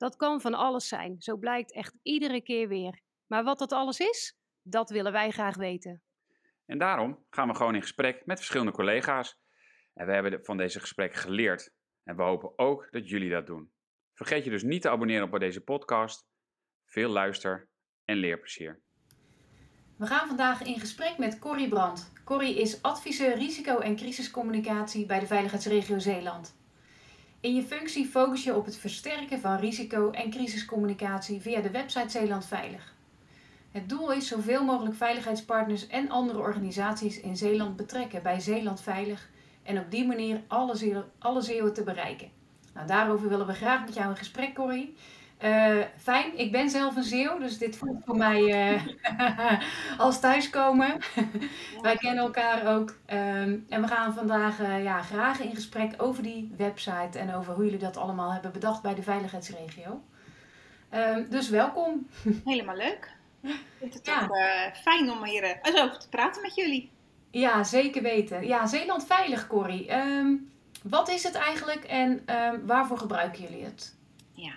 Dat kan van alles zijn, zo blijkt echt iedere keer weer. Maar wat dat alles is, dat willen wij graag weten. En daarom gaan we gewoon in gesprek met verschillende collega's. En we hebben van deze gesprekken geleerd. En we hopen ook dat jullie dat doen. Vergeet je dus niet te abonneren op deze podcast. Veel luister en leerplezier. We gaan vandaag in gesprek met Corrie Brandt. Corrie is adviseur risico- en crisiscommunicatie bij de Veiligheidsregio Zeeland. In je functie focus je op het versterken van risico- en crisiscommunicatie via de website Zeeland Veilig. Het doel is zoveel mogelijk veiligheidspartners en andere organisaties in Zeeland betrekken bij Zeeland Veilig en op die manier alle, Zeeuwen, te bereiken. Nou, daarover willen we graag met jou in gesprek, Corrie. Uh, fijn, ik ben zelf een Zeeuw, dus dit voelt voor mij uh, als thuiskomen. Wij kennen elkaar ook. Um, en we gaan vandaag uh, ja, graag in gesprek over die website en over hoe jullie dat allemaal hebben bedacht bij de veiligheidsregio. Um, dus welkom. Helemaal leuk. Ik vind het ja. ook fijn om hier eens over te praten met jullie. Ja, zeker weten. Ja, Zeeland Veilig, Corrie. Um, wat is het eigenlijk en waarvoor gebruiken jullie het? Ja.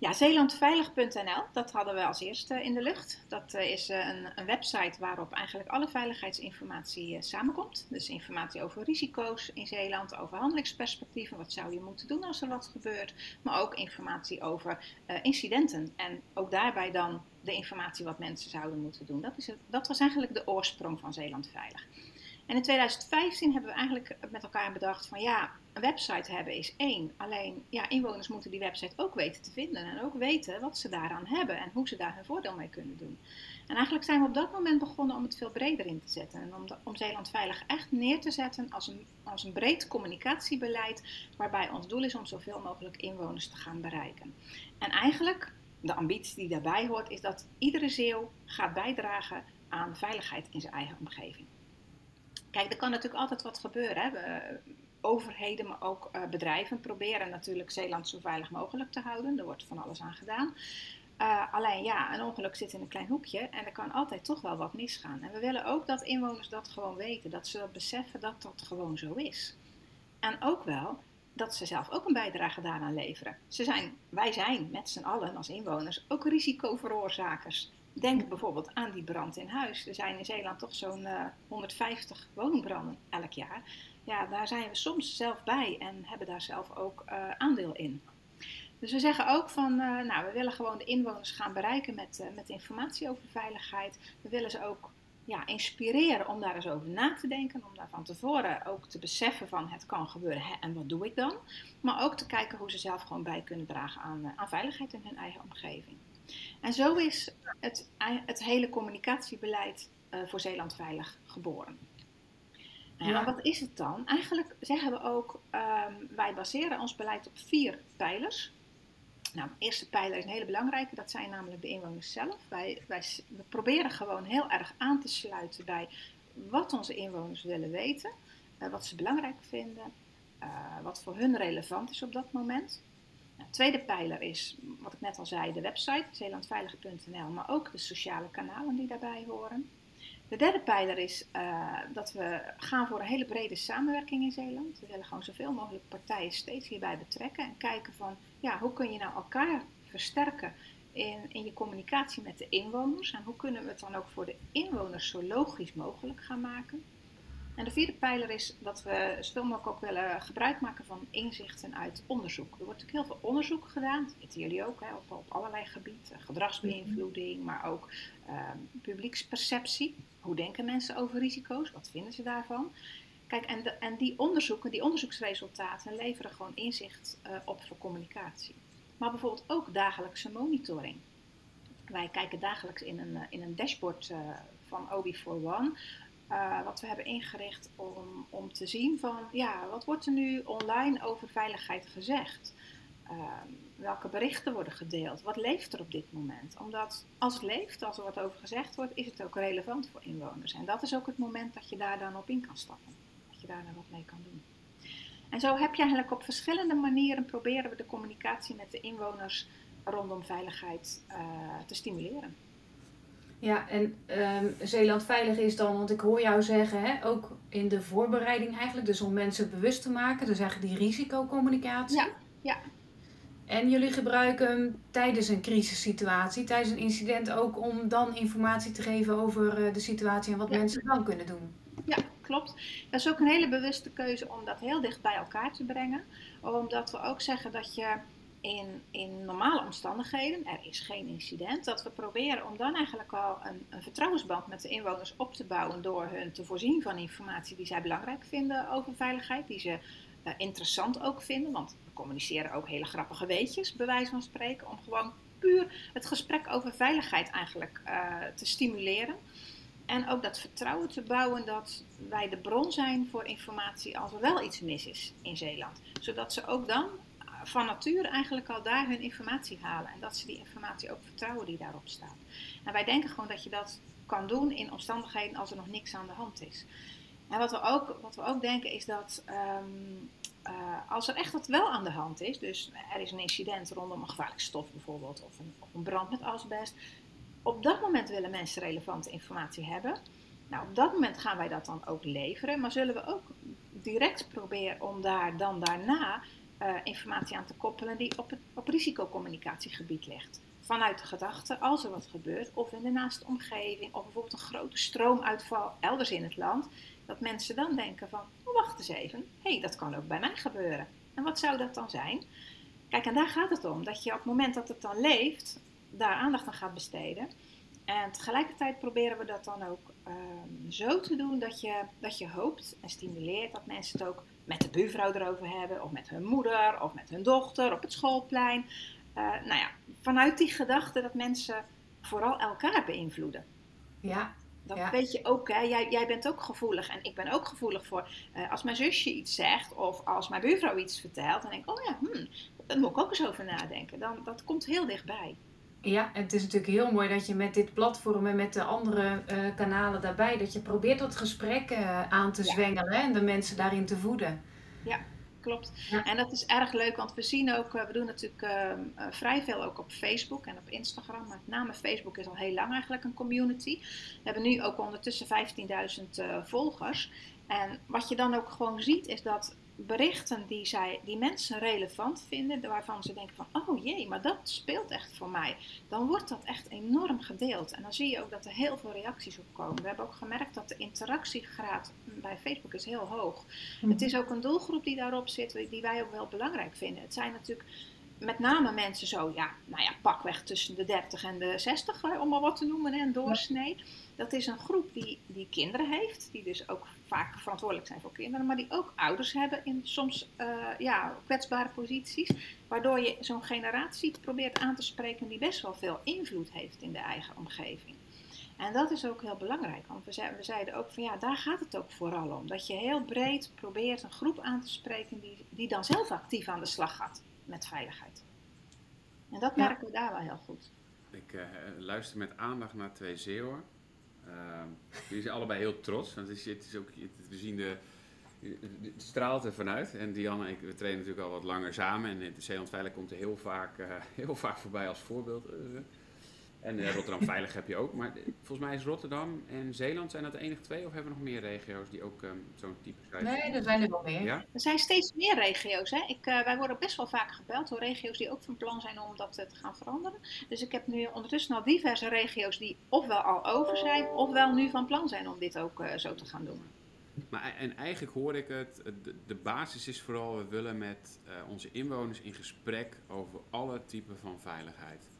Ja, zeelandveilig.nl, dat hadden we als eerste in de lucht. Dat uh, is uh, een, website waarop eigenlijk alle veiligheidsinformatie uh, samenkomt. Dus informatie over risico's in Zeeland, over handelingsperspectieven, wat zou je moeten doen als er wat gebeurt. Maar ook informatie over incidenten en ook daarbij dan de informatie wat mensen zouden moeten doen. Dat, is het, dat was eigenlijk de oorsprong van Zeeland Veilig. En in 2015 hebben we eigenlijk met elkaar bedacht van ja, een website hebben is één. Alleen ja, inwoners moeten die website ook weten te vinden en ook weten wat ze daaraan hebben en hoe ze daar hun voordeel mee kunnen doen. En eigenlijk zijn we op dat moment begonnen om het veel breder in te zetten. En om, om Zeeland Veilig echt neer te zetten als een, als een breed communicatiebeleid. Waarbij ons doel is om zoveel mogelijk inwoners te gaan bereiken. En eigenlijk, de ambitie die daarbij hoort, is dat iedere Zeeuw gaat bijdragen aan veiligheid in zijn eigen omgeving. Kijk, er kan natuurlijk altijd wat gebeuren. Hè. We, overheden, maar ook uh, bedrijven proberen natuurlijk Zeeland zo veilig mogelijk te houden. Er wordt van alles aan gedaan. Uh, alleen ja, een ongeluk zit in een klein hoekje en er kan altijd toch wel wat misgaan. En we willen ook dat inwoners dat gewoon weten, dat ze beseffen dat dat gewoon zo is. En ook wel dat ze zelf ook een bijdrage daaraan leveren. Ze zijn, wij zijn met z'n allen als inwoners ook risicoveroorzakers. Denk bijvoorbeeld aan die brand in huis. Er zijn in Zeeland toch zo'n uh, 150 woningbranden elk jaar ja, daar zijn we soms zelf bij en hebben daar zelf ook uh, aandeel in. Dus we zeggen ook van, uh, nou, we willen gewoon de inwoners gaan bereiken met, met informatie over veiligheid. We willen ze ook ja, inspireren om daar eens over na te denken, om daar van tevoren ook te beseffen van het kan gebeuren hè, en wat doe ik dan. Maar ook te kijken hoe ze zelf gewoon bij kunnen dragen aan, aan veiligheid in hun eigen omgeving. En zo is het, het hele communicatiebeleid voor Zeeland Veilig geboren. Nou wat is het dan? Eigenlijk zeggen we ook, um, wij baseren ons beleid op vier pijlers. Nou, de eerste pijler is een hele belangrijke, dat zijn namelijk de inwoners zelf. Wij, wij we proberen gewoon heel erg aan te sluiten bij wat onze inwoners willen weten, uh, wat ze belangrijk vinden, uh, wat voor hun relevant is op dat moment. Nou, de tweede pijler is, wat ik net al zei, de website zeelandveilig.nl, maar ook de sociale kanalen die daarbij horen. De derde pijler is uh, dat we gaan voor een hele brede samenwerking in Zeeland. We willen gewoon zoveel mogelijk partijen steeds hierbij betrekken en kijken van ja, hoe kun je nou elkaar versterken in, in je communicatie met de inwoners en hoe kunnen we het dan ook voor de inwoners zo logisch mogelijk gaan maken. En de vierde pijler is dat we zoveel mogelijk ook willen gebruik maken van inzichten uit onderzoek. Er wordt natuurlijk heel veel onderzoek gedaan, dat jullie ook, hè, op, op allerlei gebieden. Gedragsbeïnvloeding, maar ook uh, publieksperceptie. Hoe denken mensen over risico's? Wat vinden ze daarvan? Kijk, en, en die onderzoeken, die onderzoeksresultaten leveren gewoon inzicht uh, op voor communicatie. Maar bijvoorbeeld ook dagelijkse monitoring. Wij kijken dagelijks in een, in een dashboard uh, van OB41 uh, wat we hebben ingericht om, om te zien van, ja, wat wordt er nu online over veiligheid gezegd? Ehm, welke berichten worden gedeeld? Wat leeft er op dit moment? Omdat als het leeft, als er wat over gezegd wordt, is het ook relevant voor inwoners. En dat is ook het moment dat je daar dan op in kan stappen. Dat je daar dan wat mee kan doen. En zo heb je eigenlijk op verschillende manieren proberen we de communicatie met de inwoners rondom veiligheid uh, te stimuleren. Ja, en um, Zeeland Veilig is dan, want ik hoor jou zeggen, hè, ook in de voorbereiding eigenlijk, dus om mensen bewust te maken, dus eigenlijk die risicocommunicatie. Ja, ja. En jullie gebruiken hem tijdens een crisissituatie, tijdens een incident ook om dan informatie te geven over eh, de situatie en wat mensen dan kunnen doen. Ja, klopt. Dat is ook een hele bewuste keuze om dat heel dicht bij elkaar te brengen. Omdat we ook zeggen dat je in, in normale omstandigheden, er is geen incident, dat we proberen om dan eigenlijk al een, een vertrouwensband met de inwoners op te bouwen door hun te voorzien van informatie die zij belangrijk vinden over veiligheid, die ze uh, interessant ook vinden, want we communiceren ook hele grappige weetjes, bij wijze van spreken, om gewoon puur het gesprek over veiligheid eigenlijk uh, te stimuleren. En ook dat vertrouwen te bouwen dat wij de bron zijn voor informatie als er wel iets mis is in Zeeland. Zodat ze ook dan van nature eigenlijk al daar hun informatie halen. En dat ze die informatie ook vertrouwen die daarop staat. En wij denken gewoon dat je dat kan doen in omstandigheden als er nog niks aan de hand is. En wat we ook, wat we ook denken is dat um, uh, als er echt wat wel aan de hand is, dus er is een incident rondom een gevaarlijke stof bijvoorbeeld, of een, of een brand met asbest, op dat moment willen mensen relevante informatie hebben. Nou, op dat moment gaan wij dat dan ook leveren, maar zullen we ook direct proberen om daar dan daarna uh, informatie aan te koppelen die op het op risicocommunicatiegebied ligt. Vanuit de gedachte, als er wat gebeurt, of in de naaste omgeving, of bijvoorbeeld een grote stroomuitval elders in het land, dat mensen dan denken van, oh, wacht eens even, hé, hey, dat kan ook bij mij gebeuren. En wat zou dat dan zijn? Kijk, en daar gaat het om, dat je op het moment dat het dan leeft, daar aandacht aan gaat besteden. En tegelijkertijd proberen we dat dan ook um, zo te doen dat je, dat je hoopt en stimuleert dat mensen het ook met de buurvrouw erover hebben, of met hun moeder, of met hun dochter op het schoolplein. Uh, nou ja, vanuit die gedachte dat mensen vooral elkaar beïnvloeden. Ja. Dat weet je ook, hè? Jij, jij bent ook gevoelig en ik ben ook gevoelig voor. Uh, als mijn zusje iets zegt of als mijn buurvrouw iets vertelt, dan denk ik, oh ja, hmm, daar moet ik ook eens over nadenken. Dan, dat komt heel dichtbij. Ja, het is natuurlijk heel mooi dat je met dit platform en met de andere uh, kanalen daarbij, dat je probeert dat gesprek uh, aan te ja. zwengelen en de mensen daarin te voeden. Ja, klopt. Ja. En dat is erg leuk, want we zien ook, uh, we doen natuurlijk vrij veel ook op Facebook en op Instagram. Met name Facebook is al heel lang eigenlijk een community. We hebben nu ook ondertussen 15.000 volgers. En wat je dan ook gewoon ziet is dat berichten die, zij, die mensen relevant vinden, waarvan ze denken van, oh jee, maar dat speelt echt voor mij, dan wordt dat echt enorm gedeeld. En dan zie je ook dat er heel veel reacties op komen. We hebben ook gemerkt dat de interactiegraad bij Facebook is heel hoog. Mm. Het is ook een doelgroep die daarop zit, die wij ook wel belangrijk vinden. Het zijn natuurlijk met name mensen zo, ja, nou ja, pakweg tussen de 30 en de 60, om maar wat te noemen, een doorsnee. Dat is een groep die, die kinderen heeft, die dus ook vaak verantwoordelijk zijn voor kinderen, maar die ook ouders hebben in soms uh, ja, kwetsbare posities. Waardoor je zo'n generatie probeert aan te spreken die best wel veel invloed heeft in de eigen omgeving. En dat is ook heel belangrijk, want we, we zeiden ook van ja, daar gaat het ook vooral om. Dat je heel breed probeert een groep aan te spreken die, die dan zelf actief aan de slag gaat met veiligheid. En dat merken we daar wel heel goed. Ik uh, luister met aandacht naar twee zeeuwen. Uh, die zijn allebei heel trots. Het is, het is ook, we zien de, straalt er vanuit. En Diane en ik we trainen natuurlijk al wat langer samen. En de Zeeland komt er heel vaak, uh, heel vaak voorbij als voorbeeld. En uh, Rotterdam Veilig heb je ook. Maar volgens mij is Rotterdam en Zeeland zijn dat de enige twee? Of hebben we nog meer regio's die ook um, zo'n type krijgen? Nee, er zijn er wel meer. Ja? Er zijn steeds meer regio's. Hè? Ik, uh, wij worden best wel vaak gebeld door regio's die ook van plan zijn om dat uh, te gaan veranderen. Dus ik heb nu ondertussen al diverse regio's die ofwel al over zijn, ofwel nu van plan zijn om dit ook zo te gaan doen. Maar en eigenlijk hoor ik het, de, de basis is vooral, we willen met onze inwoners in gesprek over alle typen van veiligheid.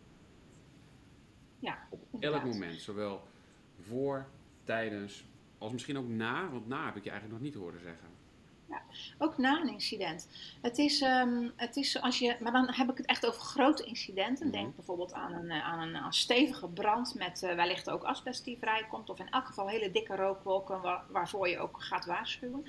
Ja, op elk moment, zowel voor, tijdens, als misschien ook na, want na heb ik je eigenlijk nog niet horen zeggen. Ja, ook na een incident. Het is, um, het is als je, maar dan heb ik het echt over grote incidenten. Mm -hmm. Denk bijvoorbeeld aan een, eh, aan een, aan stevige brand met uh, wellicht ook asbest die vrijkomt, of in elk geval hele dikke rookwolken waar, waarvoor je ook gaat waarschuwen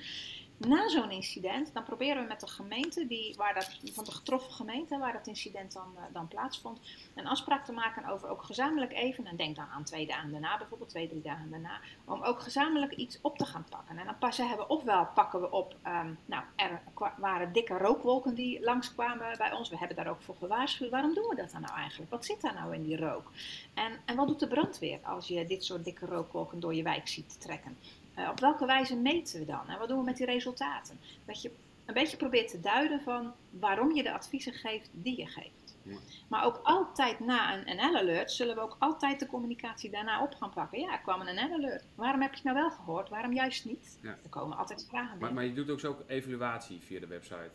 Na zo'n incident, dan proberen we met de gemeente, die, waar dat, van de getroffen gemeente, waar dat incident dan, uh, dan plaatsvond, een afspraak te maken over ook gezamenlijk even, en denk dan aan twee dagen daarna bijvoorbeeld, twee, drie dagen daarna, om ook gezamenlijk iets op te gaan pakken. En dan passen hebben we ofwel pakken we op, um, nou, er waren dikke rookwolken die langskwamen bij ons, we hebben daar ook voor gewaarschuwd. Waarom doen we dat dan nou eigenlijk? Wat zit daar nou in die rook? En, en wat doet de brandweer als je dit soort dikke rookwolken door je wijk ziet trekken? Uh, op welke wijze meten we dan? En wat doen we met die resultaten? Dat je een beetje probeert te duiden van waarom je de adviezen geeft die je geeft. Ja. Maar ook altijd na een NL-alert zullen we ook altijd de communicatie daarna op gaan pakken. Ja, er kwam een NL-alert. Waarom heb je het nou wel gehoord? Waarom juist niet? Ja. Er komen altijd vragen maar, maar, je doet ook zo ook evaluatie via de website.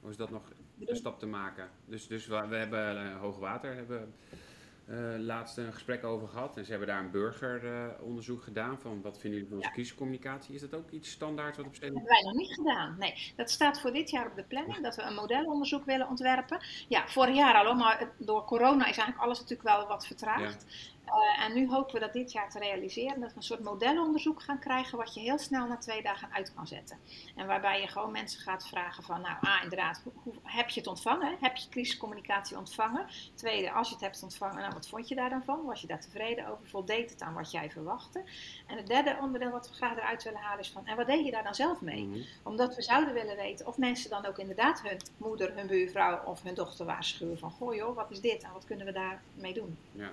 Of is dat nog een stap te maken? Dus, dus we, we hebben uh, hoogwater, hebben uh, laatst een gesprek over gehad. En ze hebben daar een burgeronderzoek gedaan van wat vinden jullie van onze ja. kiescommunicatie. Is dat ook iets standaards wat op Dat hebben wij nog niet gedaan. Nee, dat staat voor dit jaar op de planning, dat we een modelonderzoek willen ontwerpen. Ja, vorig jaar al, maar door corona is eigenlijk alles natuurlijk wel wat vertraagd. Ja. Uh, en nu hopen we dat dit jaar te realiseren, dat we een soort modelonderzoek gaan krijgen wat je heel snel na twee dagen uit kan zetten. En waarbij je gewoon mensen gaat vragen van, nou, ah, inderdaad, hoe, hoe, heb je het ontvangen? Heb je crisiscommunicatie ontvangen? Tweede, als je het hebt ontvangen, nou, wat vond je daar dan van? Was je daar tevreden over? Voldeed het aan wat jij verwachtte? En het derde onderdeel wat we graag eruit willen halen is van, en wat deed je daar dan zelf mee? Mm -hmm. Omdat we zouden willen weten of mensen dan ook inderdaad hun moeder, hun buurvrouw of hun dochter waarschuwen van, goh joh, wat is dit en wat kunnen we daarmee doen? Ja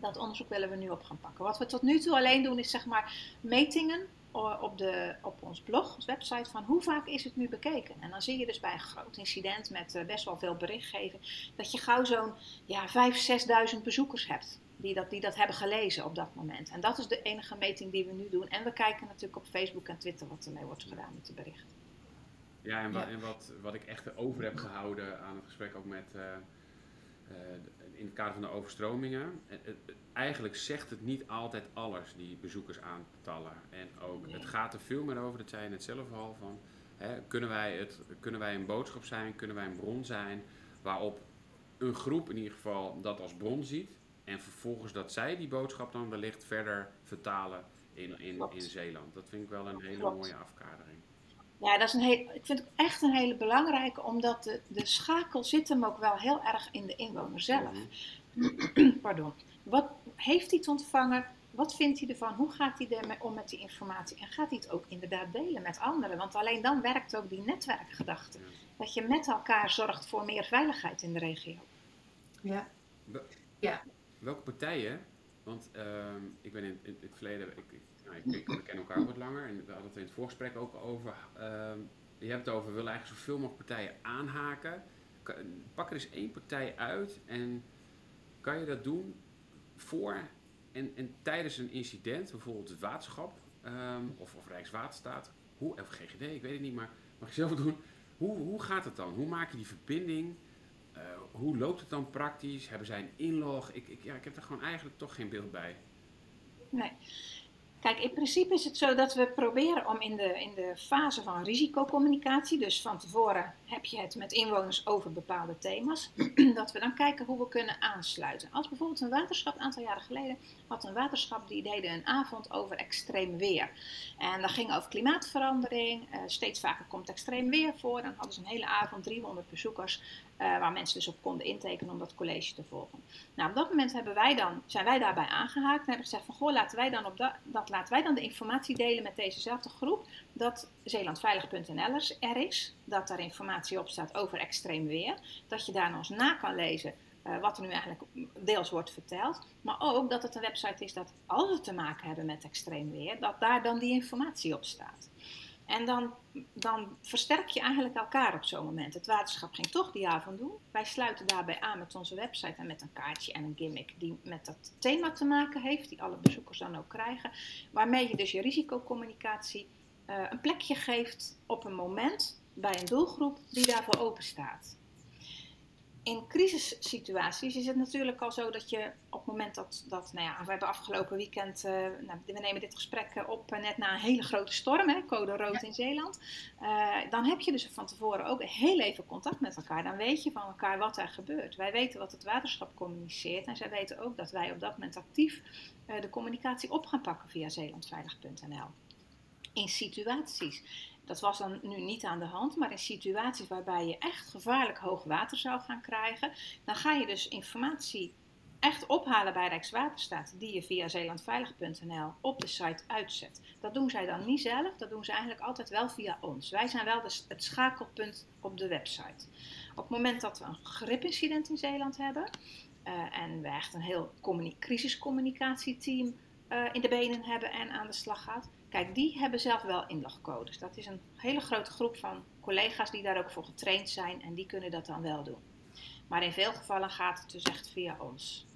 dat onderzoek willen we nu op gaan pakken. Wat we tot nu toe alleen doen is zeg maar metingen op, de, op ons blog, ons website, van hoe vaak is het nu bekeken. En dan zie je dus bij een groot incident met uh, best wel veel berichtgeving, dat je gauw zo'n ja, 5.000, 6.000 bezoekers hebt. Die dat, die dat hebben gelezen op dat moment. En dat is de enige meting die we nu doen. En we kijken natuurlijk op Facebook en Twitter wat ermee wordt gedaan met de berichten. Ja, en, wat, en wat, wat ik echt over heb gehouden aan het gesprek ook met... Uh, uh, in het kader van de overstromingen. Eigenlijk zegt het niet altijd alles, die bezoekers aantallen. En ook, het gaat er veel meer over, dat zei je net zelf al, van hè, kunnen, wij het, kunnen wij een boodschap zijn, kunnen wij een bron zijn, waarop een groep in ieder geval dat als bron ziet. En vervolgens dat zij die boodschap dan wellicht verder vertalen in, in, in Zeeland. Dat vind ik wel een hele Klopt. mooie afkadering. Ja, dat is een heel, ik vind het echt een hele belangrijke, omdat de, de schakel zit hem ook wel heel erg in de inwoner zelf. Mm. Pardon. Wat heeft hij het ontvangen? Wat vindt hij ervan? Hoe gaat hij ermee om met die informatie? En gaat hij het ook inderdaad delen met anderen? Want alleen dan werkt ook die netwerkgedachte. Dat je met elkaar zorgt voor meer veiligheid in de regio. Ja. ja. Welke partijen? Want uh, ik ben in, in, het verleden, ik, ik nou, ik, we kennen elkaar wat langer en we hadden het in het voorgesprek ook over. Uh, je hebt het over, we willen eigenlijk zoveel mogelijk partijen aanhaken. Pak er eens één partij uit en kan je dat doen voor en, en tijdens een incident, bijvoorbeeld het waterschap um, of, of Rijkswaterstaat, hoe, of GGD, ik weet het niet, maar mag je zelf doen. Hoe, hoe gaat het dan? Hoe maak je die verbinding? Uh, hoe loopt het dan praktisch? Hebben zij een inlog? Ik, ik, ja, ik heb er gewoon eigenlijk toch geen beeld bij. Nee. Kijk, in principe is het zo dat we proberen om in de, in de fase van risicocommunicatie, dus van tevoren heb je het met inwoners over bepaalde thema's, dat we dan kijken hoe we kunnen aansluiten. Als bijvoorbeeld een waterschap, een aantal jaren geleden, had een waterschap die deden een avond over extreem weer. En dat ging over klimaatverandering, uh, steeds vaker komt extreem weer voor. Dan hadden ze een hele avond 300 bezoekers uh, waar mensen dus op konden intekenen om dat college te volgen. Nou, op dat moment hebben wij dan, zijn wij daarbij aangehaakt en hebben gezegd van goh, laten wij dan op dat, dat laten wij dan de informatie delen met dezezelfde groep dat zeelandveilig.nl er is, dat daar informatie op staat over extreem weer, dat je daar nog eens na kan lezen uh, wat er nu eigenlijk deels wordt verteld, maar ook dat het een website is dat als we te maken hebben met extreem weer, dat daar dan die informatie op staat. En dan, dan versterk je eigenlijk elkaar op zo'n moment. Het waterschap ging toch die avond doen. Wij sluiten daarbij aan met onze website en met een kaartje en een gimmick die met dat thema te maken heeft, die alle bezoekers dan ook krijgen. Waarmee je dus je risicocommunicatie uh, een plekje geeft op een moment bij een doelgroep die daarvoor open staat in crisissituaties is het natuurlijk al zo dat je op het moment dat, dat nou ja, we hebben afgelopen weekend, uh, nou, we nemen dit gesprek op uh, net na een hele grote storm, hè, code rood in Zeeland. Uh, dan heb je dus van tevoren ook heel even contact met elkaar. Dan weet je van elkaar wat er gebeurt. Wij weten wat het waterschap communiceert en zij weten ook dat wij op dat moment actief de communicatie op gaan pakken via zeelandveilig.nl. in situaties. Dat was dan nu niet aan de hand, maar in situaties waarbij je echt gevaarlijk hoog water zou gaan krijgen, dan ga je dus informatie echt ophalen bij Rijkswaterstaat, die je via zeelandveilig.nl op de site uitzet. Dat doen zij dan niet zelf, dat doen ze eigenlijk altijd wel via ons. Wij zijn wel het schakelpunt op de website. Op het moment dat we een gripincident in Zeeland hebben uh, en we echt een heel crisiscommunicatieteam uh, in de benen hebben en aan de slag gaat, kijk, die hebben zelf wel inlogcodes. Dat is een hele grote groep van collega's die daar ook voor getraind zijn en die kunnen dat dan wel doen. Maar in veel gevallen gaat het dus echt via ons.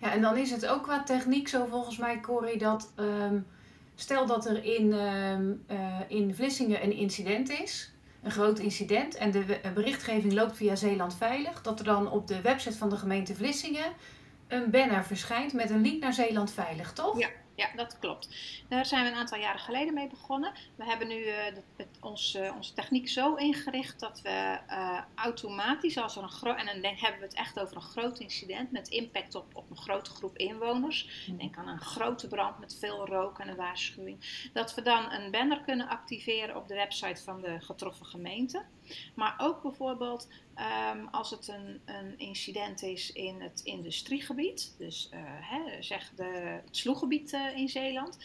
Ja, en dan is het ook qua techniek zo volgens mij, Corrie, dat um, stel dat er in, um, uh, in Vlissingen een incident is, een groot incident, en de berichtgeving loopt via Zeeland Veilig, dat er dan op de website van de gemeente Vlissingen een banner verschijnt met een link naar Zeeland Veilig, toch? Ja, ja, dat klopt. Daar zijn we een aantal jaren geleden mee begonnen. We hebben nu uh, het, ons, uh, onze techniek zo ingericht dat we uh, automatisch, als er een groot, en dan denk, hebben we het echt over een groot incident met impact op, op een grote groep inwoners. Hmm. Denk aan een grote brand met veel rook en een waarschuwing. Dat we dan een banner kunnen activeren op de website van de getroffen gemeente. Maar ook bijvoorbeeld um, als het een, een, incident is in het industriegebied, dus uh, hè, zeg de, het sloeggebied uh, in Zeeland,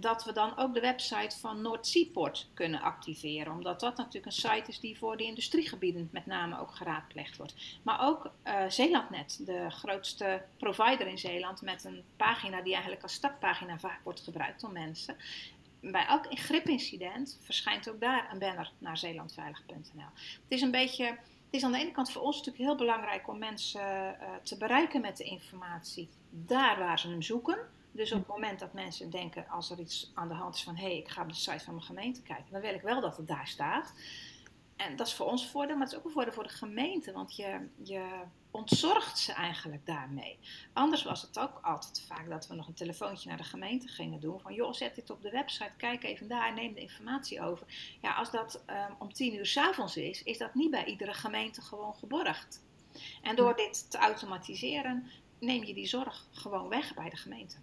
dat we dan ook de website van Noordseaport kunnen activeren. Omdat dat natuurlijk een site is die voor de industriegebieden met name ook geraadpleegd wordt. Maar ook uh, Zeelandnet, de grootste provider in Zeeland, met een pagina die eigenlijk als startpagina vaak wordt gebruikt door mensen bij elk gripincident verschijnt ook daar een banner naar zeelandveilig.nl. Het is een beetje, het is aan de ene kant voor ons natuurlijk heel belangrijk om mensen uh, te bereiken met de informatie daar waar ze hem zoeken. Dus op het moment dat mensen denken, als er iets aan de hand is van hé, hey, ik ga op de site van mijn gemeente kijken, dan wil ik wel dat het daar staat. En dat is voor ons voordeel, maar het is ook een voordeel voor de gemeente, want je, je ontzorgt ze eigenlijk daarmee. Anders was het ook altijd vaak dat we nog een telefoontje naar de gemeente gingen doen. Van joh, zet dit op de website, kijk even daar, neem de informatie over. Ja, als dat um, om tien uur s'avonds is, is dat niet bij iedere gemeente gewoon geborgd. En door dit te automatiseren, neem je die zorg gewoon weg bij de gemeente.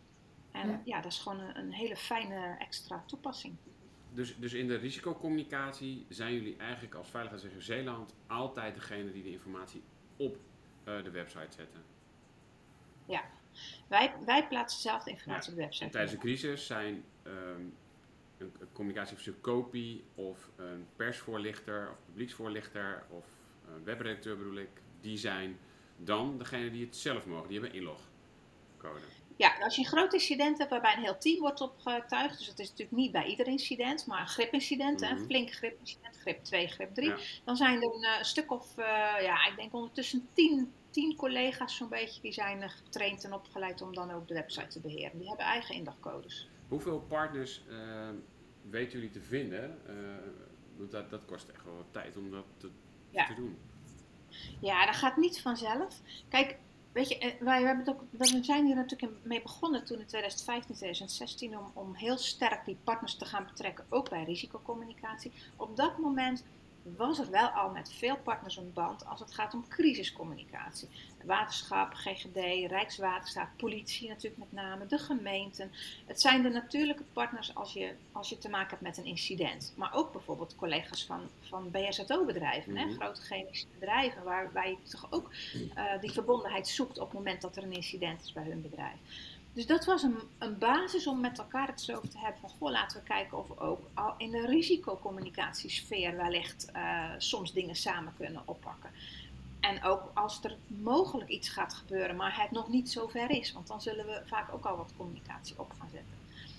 En ja, ja dat is gewoon een, een hele fijne extra toepassing. Dus, dus in de risicocommunicatie zijn jullie eigenlijk als Veiligheidsregio Zeeland altijd degene die de informatie op uh, de website zetten? Ja, wij, wij plaatsen zelf de informatie ja. op de website. En tijdens de crisis zijn um, een, een communicatieofficier kopie of een persvoorlichter of publieksvoorlichter of een webredacteur bedoel ik, die zijn dan degene die het zelf mogen. Die hebben inlogcode. Ja, als je een groot incident hebt waarbij een heel team wordt opgetuigd, dus dat is natuurlijk niet bij ieder incident, maar een gripincident, mm -hmm. een flink gripincident, grip 2, grip 3, ja. dan zijn er een, een stuk of, uh, ja, ik denk ondertussen 10, 10 collega's zo'n beetje, die zijn getraind en opgeleid om dan ook de website te beheren. Die hebben eigen indagcodes. Hoeveel partners uh, weten jullie te vinden? Uh, dat, dat kost echt wel wat tijd om dat te, ja. te doen. Ja, dat gaat niet vanzelf. Kijk, Weet je, eh, wij hebben ook, we zijn hier natuurlijk mee begonnen toen in 2015, 2016 om, om heel sterk die partners te gaan betrekken, ook bij risicocommunicatie. Op dat moment was er wel al met veel partners een band als het gaat om crisiscommunicatie. Waterschap, GGD, Rijkswaterstaat, politie natuurlijk met name, de gemeenten. Het zijn de natuurlijke partners als je, als je te maken hebt met een incident. Maar ook bijvoorbeeld collega's van, van BSO-bedrijven, mm -hmm. grote chemische bedrijven, waarbij je toch ook uh, die verbondenheid zoekt op het moment dat er een incident is bij hun bedrijf. Dus dat was een, een basis om met elkaar het zo te hebben van, goh, laten we kijken of we ook al in de risicocommunicatiesfeer wellicht uh, soms dingen samen kunnen oppakken. En ook als er mogelijk iets gaat gebeuren, maar het nog niet zo ver is, want dan zullen we vaak ook al wat communicatie op gaan zetten.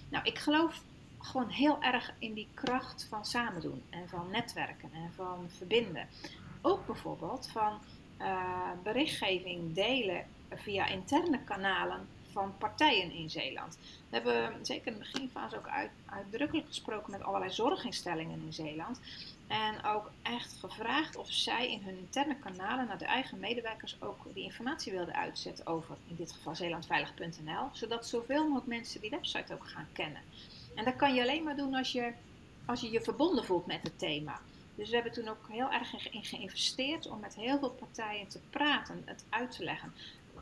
Nou, ik geloof gewoon heel erg in die kracht van samen doen en van netwerken en van verbinden. Ook bijvoorbeeld van uh, berichtgeving delen via interne kanalen van partijen in Zeeland. We hebben zeker in de beginfase ook uit, uitdrukkelijk gesproken met allerlei zorginstellingen in Zeeland. En ook echt gevraagd of zij in hun interne kanalen naar de eigen medewerkers ook die informatie wilden uitzetten over, in dit geval zeelandveilig.nl, zodat zoveel mogelijk mensen die website ook gaan kennen. En dat kan je alleen maar doen als je als je, je verbonden voelt met het thema. Dus we hebben toen ook heel erg in geïnvesteerd om met heel veel partijen te praten, het uit te leggen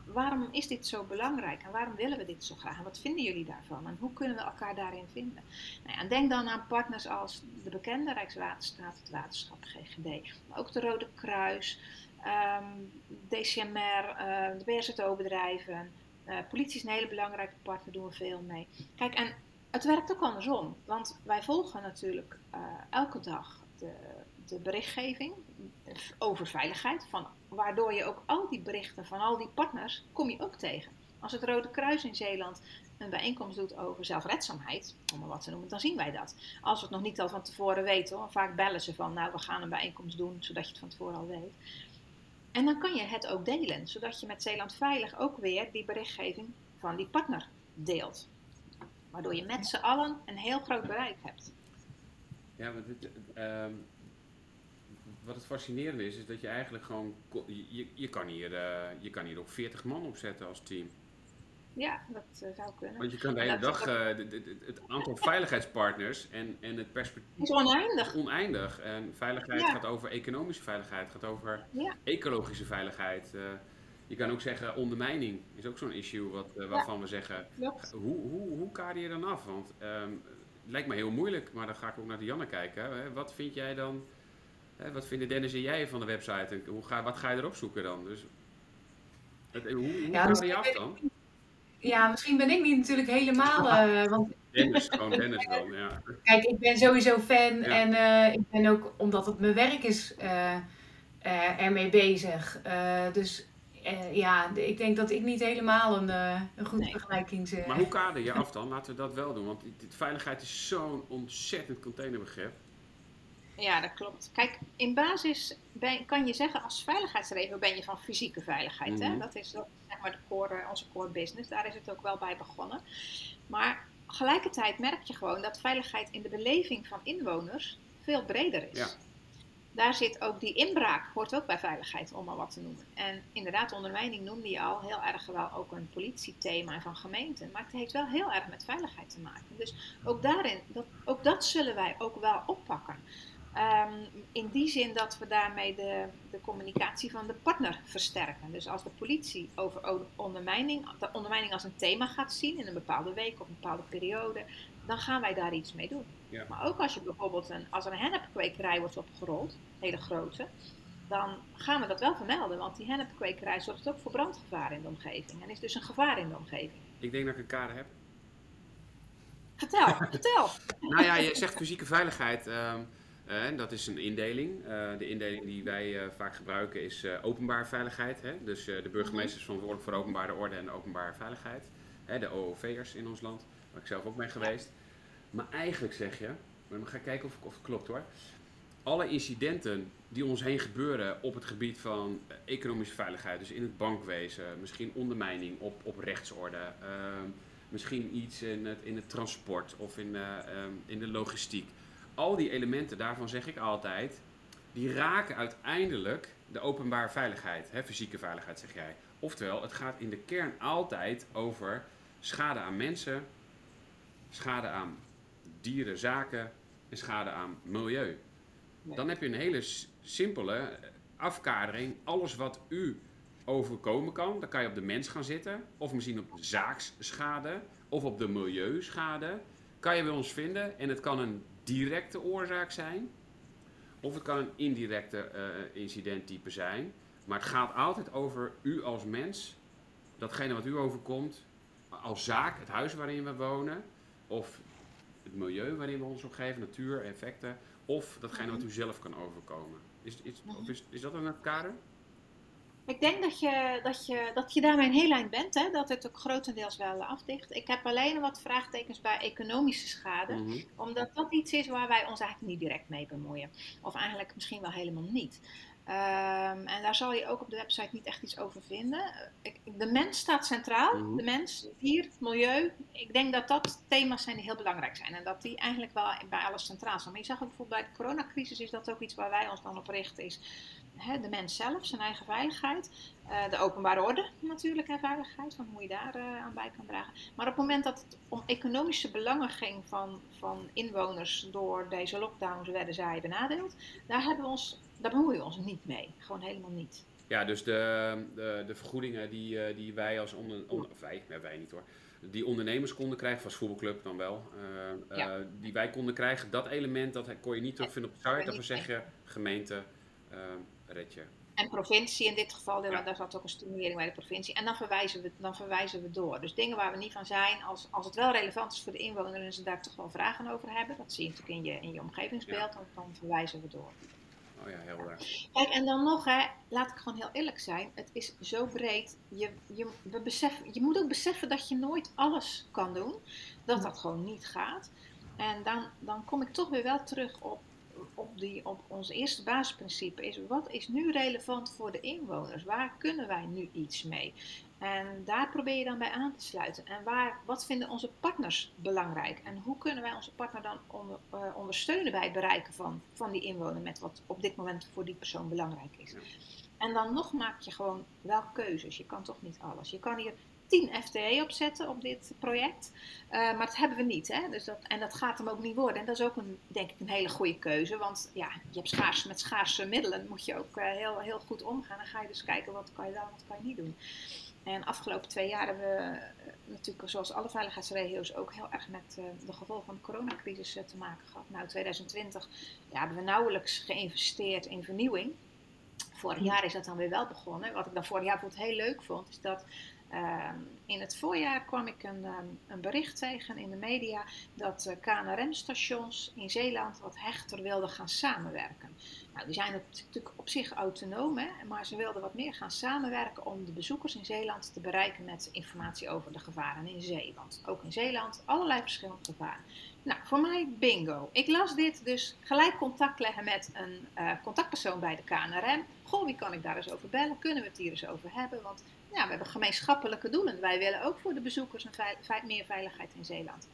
waarom is dit zo belangrijk en waarom willen we dit zo graag wat vinden jullie daarvan en hoe kunnen we elkaar daarin vinden? Nou ja, en denk dan aan partners als de bekende Rijkswaterstaat, het Waterschap, GGD, maar ook de Rode Kruis, um, DCMR, uh, de BSO-bedrijven. Uh, politie is een hele belangrijke partner, doen we veel mee. Kijk, en het werkt ook andersom, want wij volgen natuurlijk uh, elke dag de, de berichtgeving over veiligheid, van, waardoor je ook al die berichten van al die partners kom je ook tegen. Als het Rode Kruis in Zeeland een bijeenkomst doet over zelfredzaamheid, om maar wat te noemen, dan zien wij dat. Als we het nog niet al van tevoren weten, vaak bellen ze van, nou we gaan een bijeenkomst doen, zodat je het van tevoren al weet. En dan kan je het ook delen, zodat je met Zeeland Veilig ook weer die berichtgeving van die partner deelt. Waardoor je met z'n allen een heel groot bereik hebt. Ja, maar dit, uh, wat het fascinerende is, is dat je eigenlijk gewoon. Je, je, kan, hier, uh, je kan hier ook 40 man opzetten als team. Ja, dat uh, zou kunnen. Want je kan de hele dag uh, het aantal veiligheidspartners en, en het perspectief. is oneindig. Oneindig. En veiligheid ja. gaat over economische veiligheid, gaat over ja. ecologische veiligheid. Je kan ook zeggen, ondermijning is ook zo'n issue wat, waarvan ja. we zeggen, hoe, hoe, hoe kader je dan af? Want um, het lijkt me heel moeilijk, maar dan ga ik ook naar de Janne kijken. Hè? Wat vind jij dan, wat vinden Dennis en jij van de website? Hoe ga, wat ga je erop zoeken dan? Dus, het, hoe hoe ja, je af dan? Ja, misschien ben ik niet natuurlijk helemaal. Uh, want... Dennis, gewoon Dennis dan, ja. Kijk, ik ben sowieso fan ja. en uh, ik ben ook, omdat het mijn werk is, uh, ermee bezig. dus ja, ik denk dat ik niet helemaal een, een goede nee. vergelijking zeg. Maar hoe kader je af dan? Laten we dat wel doen, want veiligheid is zo'n ontzettend containerbegrip. Ja, dat klopt. Kijk, in basis ben, kan je zeggen als veiligheidsregio ben je van fysieke veiligheid. Mm -hmm. hè? Dat is zeg maar de core, onze core business. Daar is het ook wel bij begonnen. Maar tegelijkertijd merk je gewoon dat veiligheid in de beleving van inwoners veel breder is. Ja. Daar zit ook die inbraak, hoort ook bij veiligheid, om maar wat te noemen. En inderdaad, ondermijning noemde je al heel erg wel ook een politiethema van gemeenten. Maar het heeft wel heel erg met veiligheid te maken. Dus ook daarin, dat, ook dat zullen wij ook wel oppakken. Um, in die zin dat we daarmee de, de communicatie van de partner versterken. Dus als de politie over ondermijning, de ondermijning als een thema gaat zien in een bepaalde week of een bepaalde periode, dan gaan wij daar iets mee doen. Ja. Maar ook als je bijvoorbeeld een, als een hennepkwekerij wordt opgerold, een hele grote, dan gaan we dat wel vermelden. Want die hennepkwekerij zorgt ook voor brandgevaar in de omgeving en is dus een gevaar in de omgeving. Ik denk dat ik een kader heb. Vertel, vertel. Nou ja, je zegt fysieke veiligheid. Um, uh, dat is een indeling. Uh, de indeling die wij uh, vaak gebruiken is openbare veiligheid. Hè? Dus de burgemeester is verantwoordelijk voor openbare orde en openbare veiligheid. De OOV'ers in ons land, waar ik zelf ook ben geweest. Maar eigenlijk zeg je, maar we gaan kijken of, het klopt hoor. Alle incidenten die ons heen gebeuren op het gebied van economische veiligheid, dus in het bankwezen, misschien ondermijning op, op rechtsorde, ehm, misschien iets in het, in het transport of in, um, in de logistiek al die elementen, daarvan zeg ik altijd, die raken uiteindelijk de openbare veiligheid, hè, fysieke veiligheid zeg jij. Oftewel, het gaat in de kern altijd over schade aan mensen, schade aan dieren, zaken en schade aan milieu. Dan heb je een hele simpele afkadering. Alles wat u overkomen kan, dan kan je op de mens gaan zitten, of misschien op zaaksschade, of op de milieuschade. Kan je bij ons vinden en het kan een directe oorzaak zijn. Of het kan een indirecte uh, incidenttype zijn. Maar het gaat altijd over u als mens. Datgene wat u overkomt. Als zaak, het huis waarin we wonen. Of het milieu waarin we ons omgeven, natuur, effecten. Of datgene wat u zelf kan overkomen. Is, is, of is, is dat een kader? Ik denk dat je, dat, je, dat je daarmee een heel eind bent, hè? dat het ook grotendeels wel afdicht. Ik heb alleen wat vraagtekens bij economische schade, Mhm. omdat dat iets is waar wij ons eigenlijk niet direct mee bemoeien. Of eigenlijk misschien wel helemaal niet. Ehm, en daar zal je ook op de website niet echt iets over vinden. Ik- De mens staat centraal, Mhm. de mens, dier, milieu. Ik denk dat dat thema's zijn die heel belangrijk zijn en dat die eigenlijk wel bij alles centraal staan. Maar je zag ook bijvoorbeeld bij de coronacrisis is dat ook iets waar wij ons dan op richten. Is hè, de mens zelf, zijn eigen veiligheid. Eh, de openbare orde natuurlijk en veiligheid, van hoe je daar eh, aan bij kan dragen. Maar op het moment dat het om economische belangen ging van, van inwoners door deze lockdowns werden zij benadeeld, daar, hebben we ons, daar bemoeien we ons niet mee. Gewoon helemaal niet. Ja, dus de, de, de vergoedingen die, uh, die wij als onder, onder, wij, nee, wij niet hoor, die ondernemers konden krijgen, als voetbalclub dan wel, uh, ja. uh, die wij konden krijgen, dat element dat kon je niet terugvinden op de site. We zeggen, gemeente, red je. En provincie in dit geval, ja. daar zat ook een stimulering bij de provincie. En dan verwijzen, we, dan verwijzen we door. Dus dingen waar we niet van zijn, als, als het wel relevant is voor de inwoner en ze daar toch wel vragen over hebben, dat zie je natuurlijk in je, in je omgevingsbeeld, dan, dan verwijzen we door. Oh ja, heel erg. Kijk, en dan nog, hè, laat ik gewoon heel eerlijk zijn. Het is zo breed. Je, je, we beseffen, je moet ook beseffen dat je nooit alles kan doen. Dat dat gewoon niet gaat. En dan, dan kom ik toch weer wel terug op, op, die, op ons eerste basisprincipe. Is wat is nu relevant voor de inwoners? Waar kunnen wij nu iets mee? En daar probeer je dan bij aan te sluiten. En waar, wat vinden onze partners belangrijk? En hoe kunnen wij onze partner dan onder, uh, ondersteunen bij het bereiken van, van die inwoner met wat op dit moment voor die persoon belangrijk is? En dan nog maak je gewoon wel keuzes. Je kan toch niet alles. Je kan hier 10 FTE opzetten op dit project. Uh, maar dat hebben we niet. Hè? Dus dat, en dat gaat hem ook niet worden. En dat is ook een, denk ik een hele goede keuze. Want ja, je hebt schaars, met schaarse middelen moet je ook uh, heel, heel goed omgaan. Dan ga je dus kijken wat kan je wel en wat kan je niet doen. En de afgelopen twee jaar hebben we natuurlijk, zoals alle veiligheidsregio's, ook heel erg met de gevolgen van de coronacrisis te maken gehad. Nou, 2020 ja, hebben we nauwelijks geïnvesteerd in vernieuwing. Vorig jaar is dat dan weer wel begonnen. Wat ik dan vorig jaar bijvoorbeeld heel leuk vond, is dat uh, in het voorjaar kwam ik een, um, een, bericht tegen in de media dat uh, KNRM-stations in Zeeland wat hechter wilden gaan samenwerken. Nou, die zijn natuurlijk op zich autonoom, hè, maar ze wilden wat meer gaan samenwerken om de bezoekers in Zeeland te bereiken met informatie over de gevaren in zee. Want ook in Zeeland allerlei verschillende gevaren. Nou, voor mij bingo. Ik las dit, dus gelijk contact leggen met een uh, contactpersoon bij de KNRM. Goh, wie kan ik daar eens over bellen? Kunnen we het hier eens over hebben? Want ja, we hebben gemeenschappelijke doelen. Wij willen ook voor de bezoekers een veil meer veiligheid in Zeeland.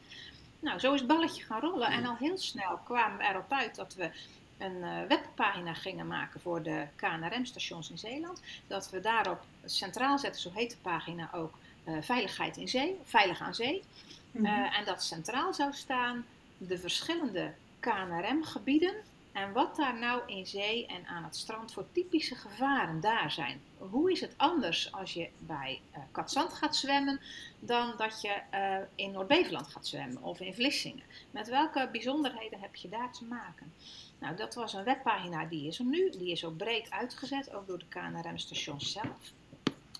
Nou, zo is het balletje gaan rollen en al heel snel kwamen we erop uit dat we een uh, webpagina gingen maken voor de KNRM-stations in Zeeland. Dat we daarop centraal zetten, zo heet de pagina ook, uh, Veiligheid in Zee, Veilig aan Zee. Mm -hmm. uh, en dat centraal zou staan de verschillende KNRM-gebieden en wat daar nou in zee en aan het strand voor typische gevaren daar zijn. Hoe is het anders als je bij uh, Katzand gaat zwemmen dan dat je uh, in Noord-Beveland gaat zwemmen of in Vlissingen? Met welke bijzonderheden heb je daar te maken? Nou, dat was een webpagina die is er nu. Die is ook breed uitgezet, ook door de KNRM-stations zelf.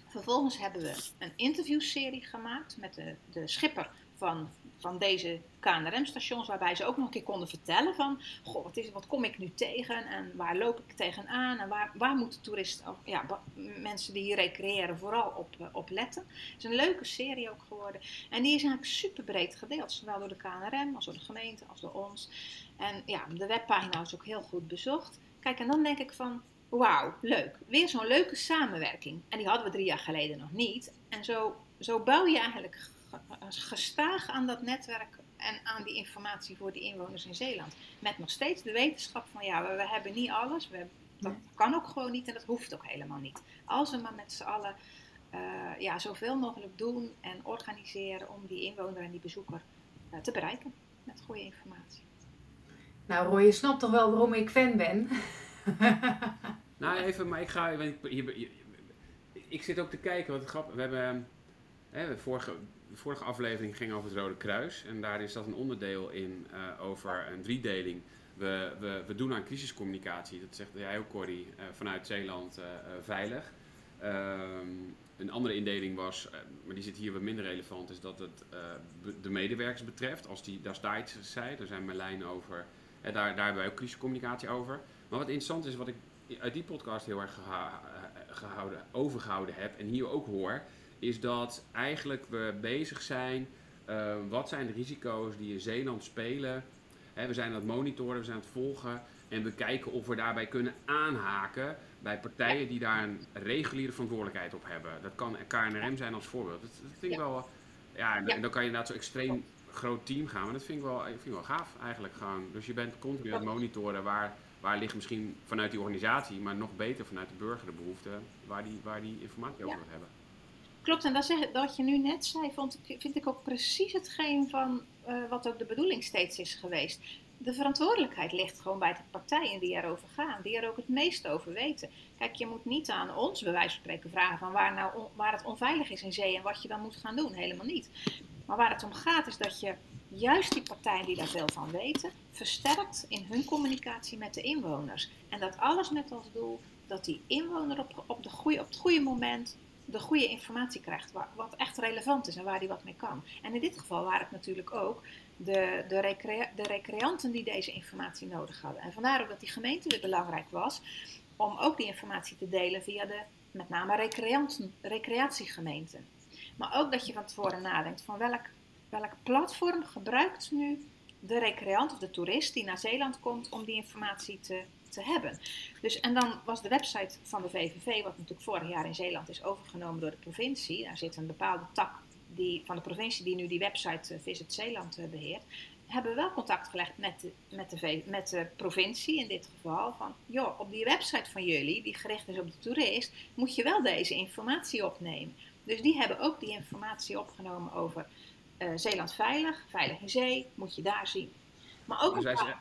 Vervolgens hebben we een interviewserie gemaakt met de, de schipper van, van deze KNRM-stations, waarbij ze ook nog een keer konden vertellen van, goh, wat, kom ik nu tegen en waar loop ik tegenaan en waar, waar moeten toeristen, ja, mensen die hier recreëren, vooral op, op letten. Het is een leuke serie ook geworden en die is eigenlijk super breed gedeeld, zowel door de KNRM als door de gemeente als door ons. En ja, de webpagina is ook heel goed bezocht. Kijk, en dan denk ik van, wauw, leuk. Weer zo'n leuke samenwerking. En die hadden we drie jaar geleden nog niet. En zo, zo bouw je eigenlijk gestaag aan dat netwerk en aan die informatie voor de inwoners in Zeeland. Met nog steeds de wetenschap van ja, we, we hebben niet alles. We, dat kan ook gewoon niet en dat hoeft ook helemaal niet. Als we maar met z'n allen uh, ja, zoveel mogelijk doen en organiseren om die inwoner en die bezoeker uh, te bereiken met goede informatie. Nou Roy, je snapt toch wel waarom ik fan ben? nou even, maar ik ga... Ik, ik zit ook te kijken, wat grappig. We hebben... Hè, vorige, de vorige aflevering ging over het Rode Kruis. En daar is dat een onderdeel in uh, over een driedeling. We, we, we doen aan crisiscommunicatie, dat zegt jij ook Corrie, uh, vanuit Zeeland uh, veilig. Um, een andere indeling was, maar die zit hier wat minder relevant, is dat het de medewerkers betreft. Als die, daar sta iets zei, daar zijn Merlijn over, daar, daar hebben wij ook crisiscommunicatie over. Maar wat interessant is, wat ik uit die podcast heel erg gehouden, overgehouden heb en hier ook hoor, is dat eigenlijk we bezig zijn. Uh, wat zijn de risico's die in Zeeland spelen? He, we zijn aan het monitoren, we zijn aan het volgen. En we kijken of we daarbij kunnen aanhaken bij partijen die daar een reguliere verantwoordelijkheid op hebben. Dat kan KNRM zijn als voorbeeld. Dat, dat vind ik ja. wel. Ja, en, ja. dan kan je inderdaad zo extreem groot team gaan. Maar dat vind ik wel, ik vind wel gaaf eigenlijk gewoon. Dus je bent continu aan het monitoren waar, waar ligt misschien vanuit die organisatie, maar nog beter vanuit de burger de behoefte, waar die, waar die informatie over wil hebben. Klopt, en dat, zeg, je nu net zei, vond ik, vind ik ook precies hetgeen van uh, wat ook de bedoeling steeds is geweest. de verantwoordelijkheid ligt gewoon bij de partijen die erover gaan, die er ook het meest over weten. Kijk, je moet niet aan ons, bij wijze van spreken, vragen van waar, nou waar het onveilig is in zee en wat je dan moet gaan doen. Helemaal niet. Maar waar het om gaat is dat je juist die partijen die daar veel van weten, versterkt in hun communicatie met de inwoners. En dat alles met als doel dat die inwoner op, op, de goede, op het goede moment de goede informatie krijgt, wat echt relevant is en waar die wat mee kan. En in dit geval waren het natuurlijk ook de, de, de recreanten die deze informatie nodig hadden. En vandaar ook dat die gemeente weer belangrijk was om ook die informatie te delen via de met name recreatiegemeenten. Maar ook dat je van tevoren nadenkt van welk, welk platform gebruikt nu de recreant of de toerist die naar Zeeland komt om die informatie te, te hebben. Dus, en dan was de website van de VVV, wat natuurlijk vorig jaar in Zeeland is overgenomen door de provincie. Daar zit een bepaalde tak die, van de provincie die nu die website uh, Visit Zeeland uh, beheert. Hebben we wel contact gelegd met de, met, de, met de provincie in dit geval. Van joh, op die website van jullie, die gericht is op de toerist, moet je wel deze informatie opnemen. Dus die hebben ook die informatie opgenomen over uh, Zeeland Veilig, Veilig in Zee, moet je daar zien. Maar ook paar...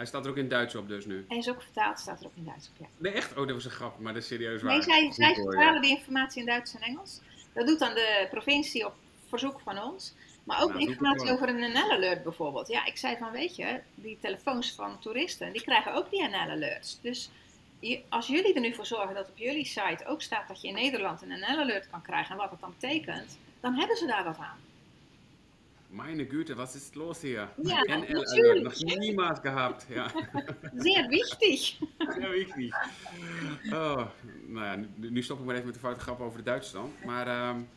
hij, staat er ook in Duits op dus nu? Hij is ook vertaald, staat er ook in Duits op, ja. Nee, echt? Oh, dat was een grap, maar dat is serieus waar. Nee, zij, zij vertalen die informatie in Duits en Engels. Dat doet dan de provincie op verzoek van ons. Maar ook nou, informatie over een NL-alert bijvoorbeeld. Ja, ik zei van, weet je, die telefoons van toeristen, die krijgen ook die NL-alerts. Dus als jullie er nu voor zorgen dat op jullie site ook staat dat je in Nederland een NL-alert kan krijgen en wat dat dan betekent, dan hebben ze daar wat aan. Meine Güte, was ist los hier? Ja, NL-Alert, noch niemals gehabt. Ja. Sehr wichtig. Sehr wichtig. Oh, nou ja, nu stop ik maar even met de foute grap over de Duitse dan. Maar, um,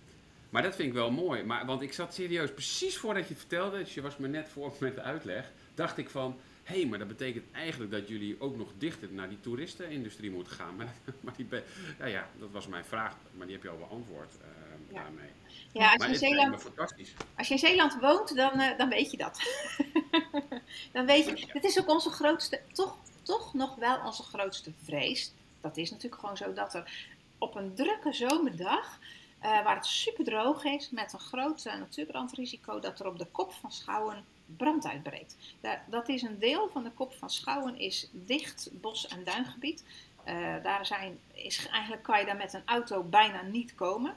maar dat vind ik wel mooi. Maar, want ik zat serieus, precies voordat je het vertelde, dus je was me net voor met de uitleg, dacht ik van, hé, hey, maar dat betekent eigenlijk dat jullie ook nog dichter naar die toeristenindustrie moeten gaan. Maar, maar die, ja, ja, dat was mijn vraag, maar die heb je al beantwoord uh, ja. daarmee. Ja, als je, in Zeeland, als je in Zeeland woont, dan, uh, dan weet je dat. dan weet je, dit is ook onze grootste, toch, toch nog wel onze grootste vrees. Dat is natuurlijk gewoon zo dat er op een drukke zomerdag, uh, waar het super droog is, met een groot natuurbrandrisico, dat er op de kop van Schouwen brand uitbreekt. Dat is een deel van de kop van Schouwen, is dicht bos- en duingebied. daar zijn, is, eigenlijk kan je daar met een auto bijna niet komen.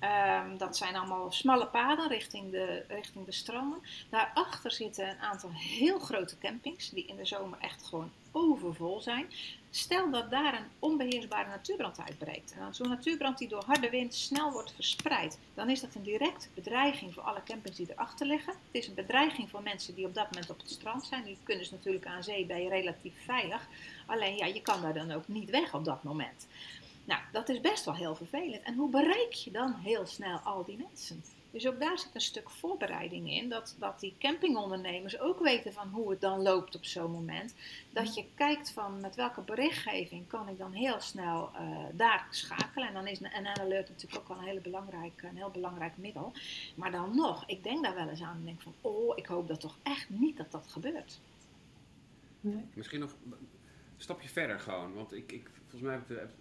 Um, dat zijn allemaal smalle paden richting de, richting de stromen. Daarachter zitten een aantal heel grote campings, die in de zomer echt gewoon overvol zijn. Stel dat daar een onbeheersbare natuurbrand uitbreekt. En zo'n natuurbrand die door harde wind snel wordt verspreid, dan is dat een directe bedreiging voor alle campings die erachter liggen. Het is een bedreiging voor mensen die op dat moment op het strand zijn. Die kunnen dus natuurlijk aan zee, je relatief veilig. Alleen ja, je kan daar dan ook niet weg op dat moment. Nou, dat is best wel heel vervelend. En hoe bereik je dan heel snel al die mensen? Dus ook daar zit een stuk voorbereiding in, dat, dat die campingondernemers ook weten van hoe het dan loopt op zo'n moment. Dat je kijkt van met welke berichtgeving kan ik dan heel snel uh, daar schakelen. En dan is een alert natuurlijk ook wel een, hele belangrijk, een heel belangrijk middel. Maar dan nog, ik denk daar wel eens aan en denk van, oh, ik hoop dat toch echt niet dat dat gebeurt. Nee. Misschien nog een stapje verder gewoon, want ik, ik volgens mij heb ik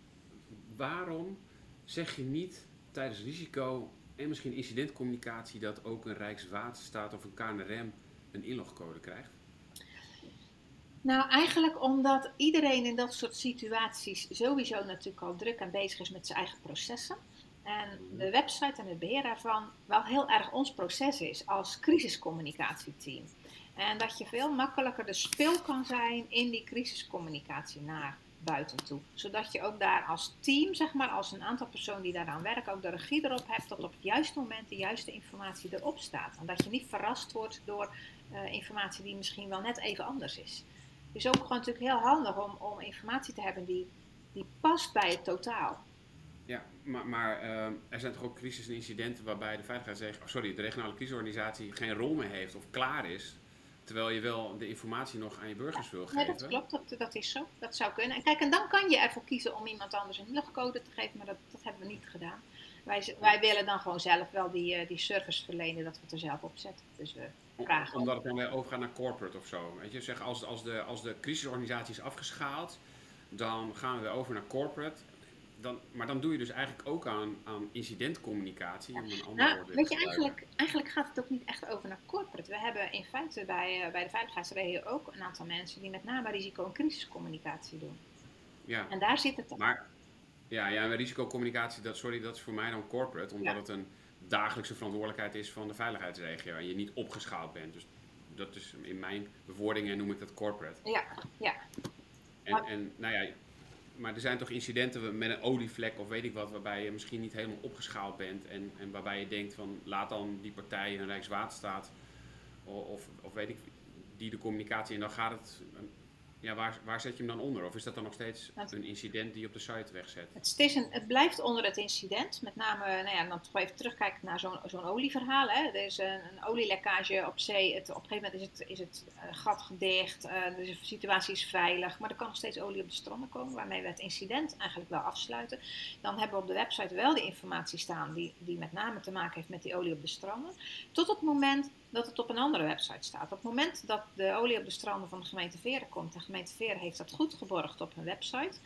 waarom zeg je niet tijdens risico en misschien incidentcommunicatie dat ook een Rijkswaterstaat of een KNRM een inlogcode krijgt? Nou, eigenlijk omdat iedereen in dat soort situaties sowieso natuurlijk al druk en bezig is met zijn eigen processen. En mhm. de website en het beheer daarvan wel heel erg ons proces is als crisiscommunicatieteam. En dat je veel makkelijker de speel kan zijn in die crisiscommunicatie naar buiten toe. Zodat je ook daar als team, zeg maar, als een aantal personen die daaraan werken, ook de regie erop hebt dat op het juiste moment de juiste informatie erop staat. En dat je niet verrast wordt door uh, informatie die misschien wel net even anders is. Is ook gewoon natuurlijk heel handig om, om informatie te hebben die, die past bij het totaal. Ja, maar, maar uh, er zijn toch ook crisis en incidenten waarbij de veiligheids, oh, sorry, de regionale crisisorganisatie geen rol meer heeft of klaar is Terwijl je wel de informatie nog aan je burgers wil geven. Nee, dat klopt. Dat, dat is zo. Dat zou kunnen. En kijk, en dan kan je ervoor kiezen om iemand anders een logcode te geven, maar dat, dat hebben we niet gedaan. Wij, wij willen dan gewoon zelf wel die, uh, die service verlenen, dat we het er zelf op zetten. Dus we vragen. Omdat het dan weer overgaat naar corporate of zo. Weet je, zeg, als, als, de, als de crisisorganisatie is afgeschaald, dan gaan we weer over naar corporate. Dan, maar dan doe je dus eigenlijk ook aan, aan incidentcommunicatie. Om een Nou, weet je, gebruiken. eigenlijk, eigenlijk gaat het ook niet echt over naar corporate. We hebben in feite bij, eh, bij de veiligheidsregio ook een aantal mensen die met name risico- en crisiscommunicatie doen. Ja, En daar zit het dan. maar ja, ja, maar risicocommunicatie, dat, sorry, dat is voor mij dan corporate, omdat Ja. het een dagelijkse verantwoordelijkheid is van de veiligheidsregio en je niet opgeschaald bent. Dus dat is in mijn bewoordingen noem ik dat corporate. Ja, ja. En, Maar- en nou ja, maar er zijn toch incidenten met een olievlek of weet ik wat, waarbij je misschien niet helemaal opgeschaald bent en, en waarbij je denkt van laat dan die partij, een Rijkswaterstaat of, of, weet ik, die de communicatie en dan gaat het, ja, waar, waar zet je hem dan onder? Of is dat dan nog steeds een incident die je op de site wegzet? Het, is een, het blijft onder het incident. Met name, nou ja, dan toch even terugkijken naar zo'n zo'n olieverhaal. Hè. Er is een, een olielekkage op zee. Het, op een gegeven moment is het, is het eh, gat gedicht. eh, de situatie is veilig. Maar er kan nog steeds olie op de stranden komen. Waarmee we het incident eigenlijk wel afsluiten. Dan hebben we op de website wel de informatie staan. Die, die met name te maken heeft met die olie op de stranden. Tot het moment dat het op een andere website staat. Op het moment dat de olie op de stranden van de gemeente Veren komt. De gemeente Veren heeft dat goed geborgd op hun website.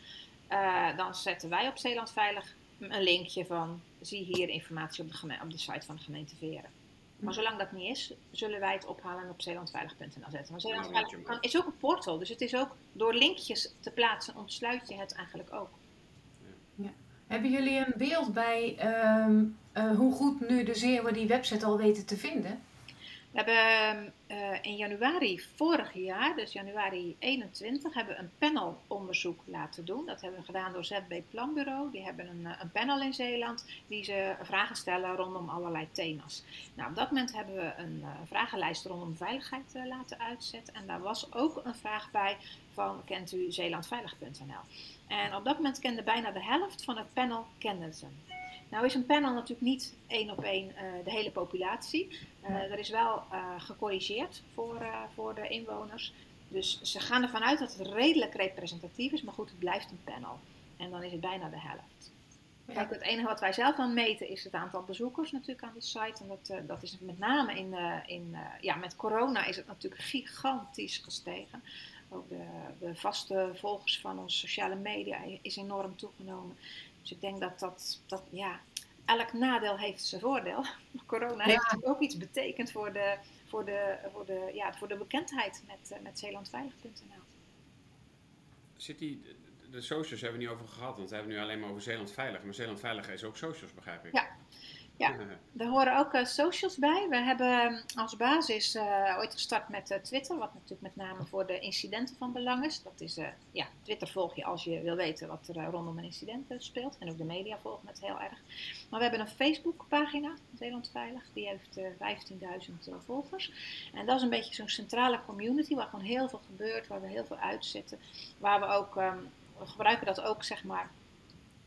Eh, dan zetten wij op Zeeland Veilig een linkje van zie hier informatie op de, op de site van de gemeente Veren. Maar zolang dat niet is, zullen wij het ophalen en op zeelandveilig.nl zetten. Maar Zeeland Ja, Veilig weet je kan- is ook een portal, dus het is ook door linkjes te plaatsen ontsluit je het eigenlijk ook. Hebben jullie een beeld bij ehm, eh, hoe goed nu de Zeeuwen die website al weten te vinden? Hebben eh, in januari vorig jaar, dus januari 21, hebben we een panelonderzoek laten doen. Dat hebben we gedaan door ZB Planbureau. Die hebben een, eh, een panel in Zeeland die ze vragen stellen rondom allerlei thema's. Nou, op dat moment hebben we een eh, vragenlijst rondom veiligheid laten uitzetten. En daar was ook een vraag bij van kent u zeelandveilig.nl. En op dat moment kende bijna de helft van het panel kende ze. Nou is een panel natuurlijk niet één op één eh, de hele populatie. Eh, er is wel eh, gecorrigeerd voor, voor de inwoners. Dus ze gaan ervan uit dat het redelijk representatief is, maar goed, het blijft een panel. En dan is het bijna de helft. Kijk, het enige wat wij zelf dan meten is het aantal bezoekers natuurlijk aan de site. En dat, dat is met name in, in ja, met corona is het natuurlijk gigantisch gestegen. Ook de, de vaste volgers van onze sociale media is enorm toegenomen. Dus ik denk dat dat, dat ja, elk nadeel heeft zijn voordeel. Corona Ja. heeft natuurlijk ook iets betekend voor de, voor de, voor de, ja, voor de bekendheid met, eh, met zeelandveilig.nl. Zit die, de, de socials hebben we niet over gehad, want we hebben nu alleen maar over Zeeland Veilig. Maar Zeeland Veilig is ook socials, begrijp ik. Ja. Ja. Er horen ook eh, socials bij. We hebben als basis eh, ooit gestart met eh, Twitter, wat natuurlijk met name voor de incidenten van belang is. Dat is, ja, Twitter volg je als je wil weten wat er rondom een incident speelt. En ook de media volgen het heel erg. Maar we hebben een Facebookpagina, Zeeland Veilig. Die heeft eh 15.000 volgers. En dat is een beetje zo'n centrale community waar gewoon heel veel gebeurt, waar we heel veel uitzetten. Waar we ook, ehm, we gebruiken dat ook zeg maar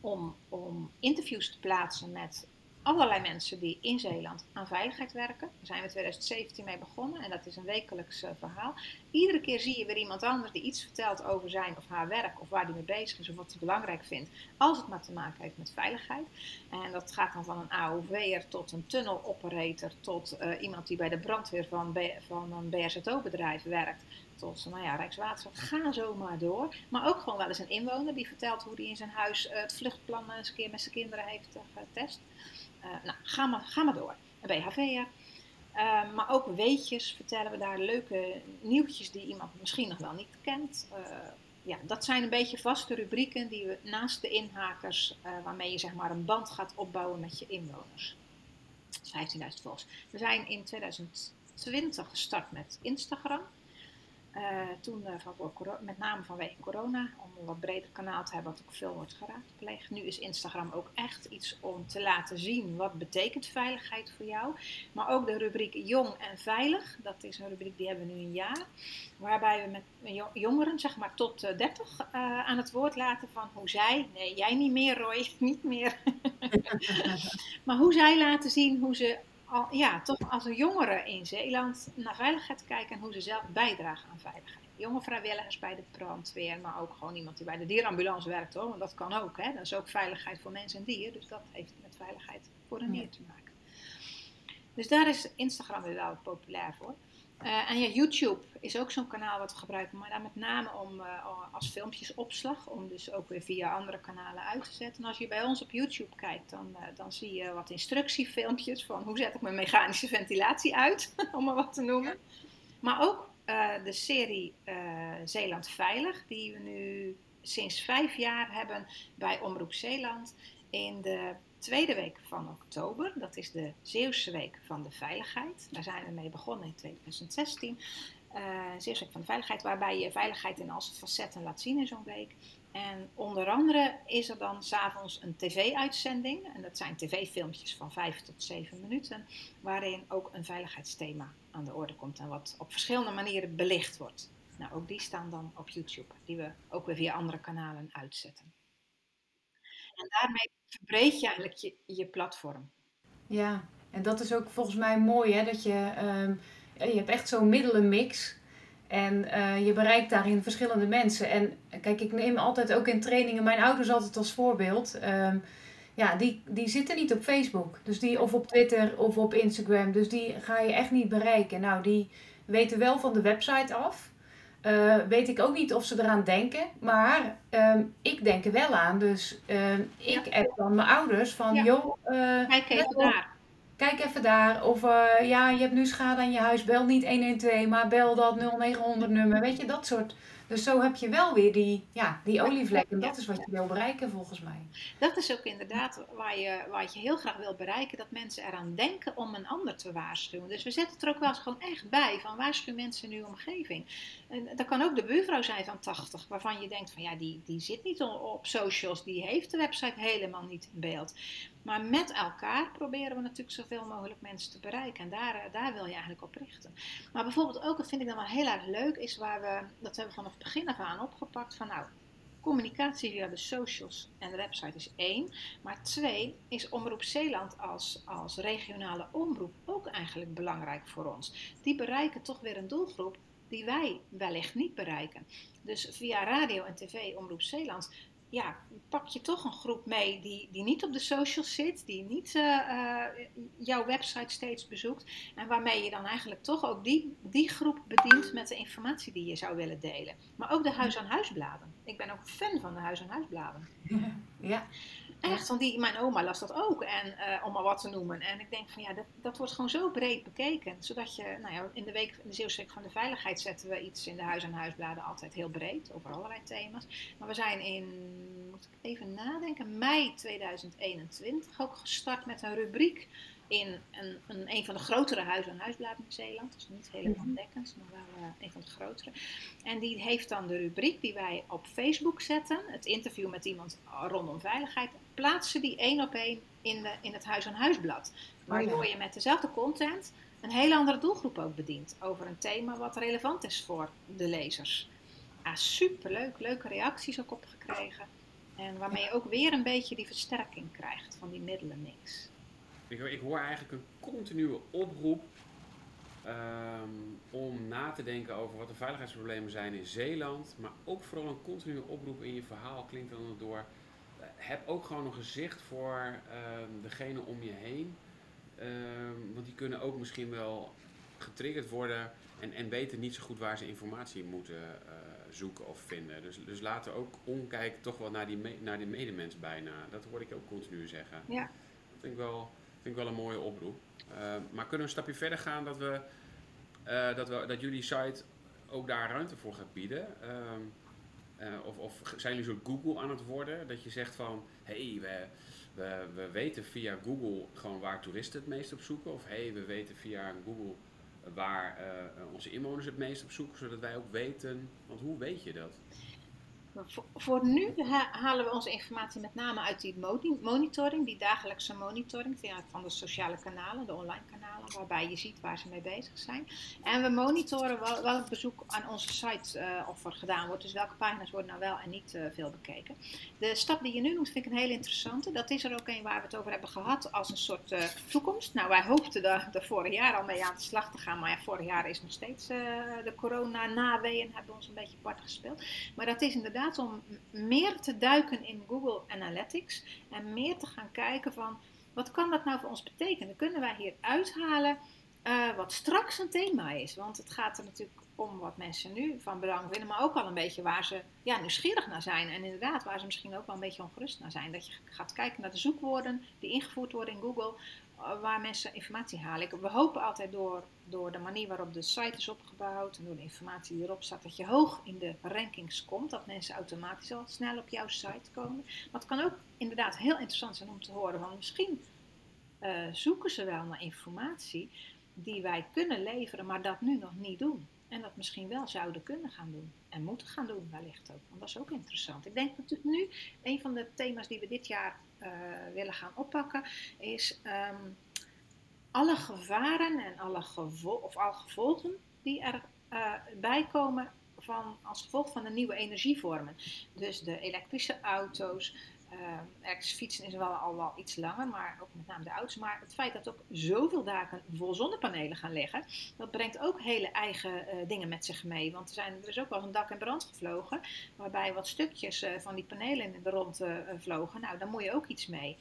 om, om interviews te plaatsen met allerlei mensen die in Zeeland aan veiligheid werken. Daar zijn we in 2017 mee begonnen en dat is een wekelijks eh, verhaal. Iedere keer zie je weer iemand anders die iets vertelt over zijn of haar werk of waar die mee bezig is of wat hij belangrijk vindt. Als het maar te maken heeft met veiligheid. En dat gaat dan van een AOV'er tot een tunneloperator tot eh, iemand die bij de brandweer van, van een BRZO-bedrijf werkt. Tot nou ja, Rijkswaterstaat, ga zo maar door. Maar ook gewoon wel eens een inwoner die vertelt hoe hij in zijn huis eh, het vluchtplan eens een keer met zijn kinderen heeft getest. Eh, nou, ga maar, ga maar door. Een BHV'er. Uh, maar ook weetjes vertellen we daar leuke nieuwtjes die iemand misschien nog wel niet kent. Uh, ja, dat zijn een beetje vaste rubrieken die we naast de inhakers, uh, waarmee je zeg maar een band gaat opbouwen met je inwoners. Dat is 15.000 volgers. We zijn in 2020 gestart met Instagram. Uh, toen uh, van, met name vanwege corona, om een wat breder kanaal te hebben wat ook veel wordt geraadpleegd. Nu is Instagram ook echt iets om te laten zien wat betekent veiligheid voor jou. Maar ook de rubriek Jong en Veilig, dat is een rubriek die hebben we nu een jaar. Waarbij we met jongeren, zeg maar tot uh, 30, aan het woord laten van hoe zij, nee jij niet meer Roy, niet meer. maar hoe zij laten zien hoe ze al, ja, toch als een jongere in Zeeland naar veiligheid kijken en hoe ze zelf bijdragen aan veiligheid. Jonge vrijwilligers bij de brandweer, maar ook gewoon iemand die bij de dierambulance werkt hoor, want dat kan ook. Hè? Dat is ook veiligheid voor mens en dier, dus dat heeft met veiligheid voor een dier te maken. Dus daar is Instagram weer wel populair voor. Uh, en ja, YouTube is ook zo'n kanaal wat we gebruiken, maar daar met name om uh, als filmpjesopslag, om dus ook weer via andere kanalen uit te zetten. En als je bij ons op YouTube kijkt, dan, uh, dan zie je wat instructiefilmpjes van hoe zet ik mijn mechanische ventilatie uit, om maar wat te noemen. Maar ook de serie Zeeland Veilig, die we nu sinds vijf jaar hebben bij Omroep Zeeland. In de tweede week van oktober, dat is de Zeeuwse Week van de Veiligheid. Daar zijn we mee begonnen in 2016. Uh, Zeeuwse Week van de Veiligheid, waarbij je veiligheid in al zijn facetten laat zien in zo'n week. En onder andere is er dan s'avonds een tv-uitzending. En dat zijn tv-filmpjes van 5 tot 7 minuten. Waarin ook een veiligheidsthema aan de orde komt. En wat op verschillende manieren belicht wordt. Nou, ook die staan dan op YouTube. Die we ook weer via andere kanalen uitzetten. En daarmee verbreed je eigenlijk je, je platform. Ja, en dat is ook volgens mij mooi, hè? Dat je, um, je hebt echt zo'n middelenmix. En uh, je bereikt daarin verschillende mensen. En kijk, ik neem altijd ook in trainingen mijn ouders altijd als voorbeeld. Um, ja, die, die zitten niet op Facebook. Dus die, of op Twitter of op Instagram. Dus die ga je echt niet bereiken. Nou, die weten wel van de website af. Uh, weet ik ook niet of ze eraan denken, maar uh, ik denk er wel aan. Dus uh, ik ja. app dan mijn ouders van, ja. joh, eh, kijk even daar. Kijk even daar. Of ja, je hebt nu schade aan je huis, bel niet 112, maar bel dat 0900 nummer. Weet je, dat soort dus zo heb je wel weer die, ja, die olievlek. En dat is wat je wil bereiken volgens mij. Dat is ook inderdaad waar je, waar je heel graag wil bereiken. Dat mensen eraan denken om een ander te waarschuwen. Dus we zetten het er ook wel eens gewoon echt bij. Van waarschuw mensen in uw omgeving. En dat kan ook de buurvrouw zijn van 80. Waarvan je denkt van ja, die, die zit niet op socials. Die heeft de website helemaal niet in beeld. Maar met elkaar proberen we natuurlijk zoveel mogelijk mensen te bereiken. En daar, eh, daar wil je eigenlijk op richten. Maar bijvoorbeeld ook, dat vind ik dan wel heel erg leuk, is waar we, dat hebben we vanaf het begin af aan opgepakt. Van nou, communicatie via de socials en de website is één. Maar twee, is Omroep Zeeland als, als regionale omroep ook eigenlijk belangrijk voor ons. Die bereiken toch weer een doelgroep die wij wellicht niet bereiken. Dus via radio en tv Omroep Zeeland ja, pak je toch een groep mee die, die niet op de socials zit, die niet uh, uh, jouw website steeds bezoekt. En waarmee je dan eigenlijk toch ook die, die groep bedient met de informatie die je zou willen delen. Maar ook de huis-aan-huisbladen. Ik ben ook fan van de huis-aan-huisbladen. Ja. Echt, want die, mijn oma las dat ook, en, uh, om maar wat te noemen. En ik denk van ja, dat, dat wordt gewoon zo breed bekeken. Zodat je, nou ja, in de week, in de Zeeuwse van de Veiligheid zetten we iets in de huis- en huisbladen altijd heel breed, over allerlei thema's. Maar we zijn in, moet ik even nadenken, mei 2021 ook gestart met een rubriek in een, een, een van de grotere huis- en huisbladen in Zeeland. Dus niet helemaal mhm. dekkend, maar wel uh, een van de grotere. En die heeft dan de rubriek die wij op Facebook zetten. Het interview met iemand rondom veiligheid. Plaatsen die één op één in, de, in het huis- en huisblad. Waardoor je met dezelfde content een hele andere doelgroep ook bedient. Over een thema wat relevant is voor de lezers. Ah, superleuk. Leuke reacties ook op gekregen. En waarmee je ook weer een beetje die versterking krijgt van die middelenmix. Ik, ik hoor eigenlijk een continue oproep um, om na te denken over wat de veiligheidsproblemen zijn in Zeeland. Maar ook vooral een continue oproep in je verhaal klinkt dan door. Heb ook gewoon een gezicht voor um, degene om je heen. Um, want die kunnen ook misschien wel getriggerd worden en, en weten niet zo goed waar ze informatie moeten uh, zoeken of vinden. Dus, dus laten ook omkijken toch wel naar die, me, naar die medemens bijna. Dat hoor ik ook continu zeggen. Ja. Dat vind ik wel vind ik wel een mooie oproep. Uh, maar kunnen we een stapje verder gaan dat, we, uh, dat, we, dat jullie site ook daar ruimte voor gaat bieden? Uh, of, of zijn jullie zo Google aan het worden? Dat je zegt van, hé, hey, we, we, we weten via Google gewoon waar toeristen het meest op zoeken. Of hé, hey, we weten via Google waar onze inwoners het meest op zoeken. Zodat wij ook weten, want hoe weet je dat? Voor nu halen we onze informatie met name uit die monitoring, die dagelijkse monitoring van de sociale kanalen, de online kanalen, waarbij je ziet waar ze mee bezig zijn. En we monitoren wel, welk bezoek aan onze site uh, of er gedaan wordt, dus welke pagina's worden nou wel en niet uh, veel bekeken. De stap die je nu noemt vind ik een hele interessante. Dat is er ook een waar we het over hebben gehad als een soort uh, toekomst. Nou, wij hoopten er, er vorig jaar al mee aan de slag te gaan, maar ja, vorig jaar is nog steeds de corona-naweeën hebben ons een beetje apart gespeeld. Maar dat is inderdaad om meer te duiken in Google Analytics en meer te gaan kijken van wat kan dat nou voor ons betekenen? Kunnen wij hier uithalen eh, wat straks een thema is. Want het gaat er natuurlijk om wat mensen nu van belang vinden, maar ook al een beetje waar ze ja, nieuwsgierig naar zijn. En inderdaad, waar ze misschien ook wel een beetje ongerust naar zijn. Dat je gaat kijken naar de zoekwoorden die ingevoerd worden in Google, waar mensen informatie halen. Ik- We hopen altijd door, door de manier waarop de site is opgebouwd en door de informatie die erop staat, dat je hoog in de rankings komt. Dat mensen automatisch al snel op jouw site komen. Maar het kan ook inderdaad heel interessant zijn om te horen van misschien eh, zoeken ze wel naar informatie die wij kunnen leveren, maar dat nu nog niet doen. En dat misschien wel zouden kunnen gaan doen. En moeten gaan doen, wellicht ook. Want dat is ook interessant. Ik denk natuurlijk nu, een van de thema's die we dit jaar willen gaan oppakken, is ehm, alle gevaren en alle, gevol of alle gevolgen die erbij bij komen van, als gevolg van de nieuwe energievormen. Dus de elektrische auto's, uh, elektrische fietsen is wel al wel iets langer, maar ook met name de auto's. Maar het feit dat ook zoveel daken vol zonnepanelen gaan liggen, dat brengt ook hele eigen uh, dingen met zich mee. Want er, zijn, er is ook wel eens een dak in brand gevlogen, waarbij wat stukjes uh, van die panelen in de rond vlogen. Nou, daar moet je ook iets mee.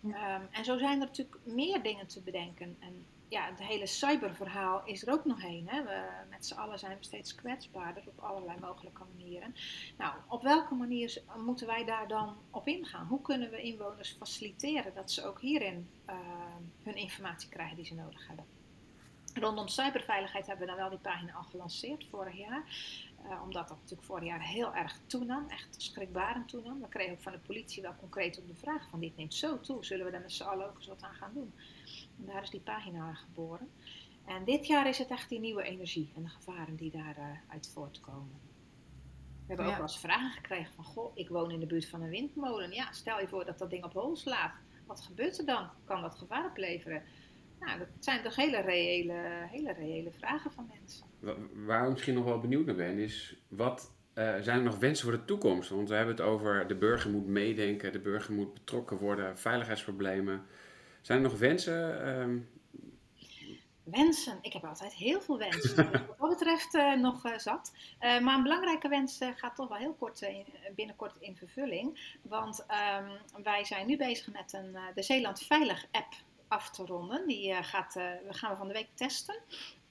Ja. Um, en zo zijn er natuurlijk meer dingen te bedenken. En ja, het hele cyberverhaal is er ook nog heen. Hè? We, met z'n allen zijn we steeds kwetsbaarder op allerlei mogelijke manieren. Nou, op welke manier moeten wij daar dan op ingaan? Hoe kunnen we inwoners faciliteren dat ze ook hierin uh, hun informatie krijgen die ze nodig hebben? Rondom cyberveiligheid hebben we dan wel die pagina al gelanceerd vorig jaar. Uh, omdat dat natuurlijk vorig jaar heel erg toenam, echt schrikbarend toenam. We kregen ook van de politie wel concreet op de vraag van dit neemt zo toe, zullen we daar met z'n allen ook eens wat aan gaan doen? En daar is die pagina geboren. En dit jaar is het echt die nieuwe energie en de gevaren die daaruit uh, voortkomen. We hebben ja. ook wel eens vragen gekregen van, goh, ik woon in de buurt van een windmolen. Ja, stel je voor dat dat ding op hol slaat. Wat gebeurt er dan? Kan dat gevaar opleveren? Nou, dat zijn toch hele reële, hele reële vragen van mensen. Waar ik misschien nog wel benieuwd naar ben, is wat uh, zijn er nog wensen voor de toekomst? Want we hebben het over de burger moet meedenken, de burger moet betrokken worden, veiligheidsproblemen. Zijn er nog wensen? Uh... Wensen? Ik heb altijd heel veel wensen. wat dat betreft uh, nog uh, zat. Uh, maar een belangrijke wens gaat toch wel heel kort in, binnenkort in vervulling. Want um, wij zijn nu bezig met een, de Zeeland Veilig app af te ronden. Die gaat, we gaan we van de week testen.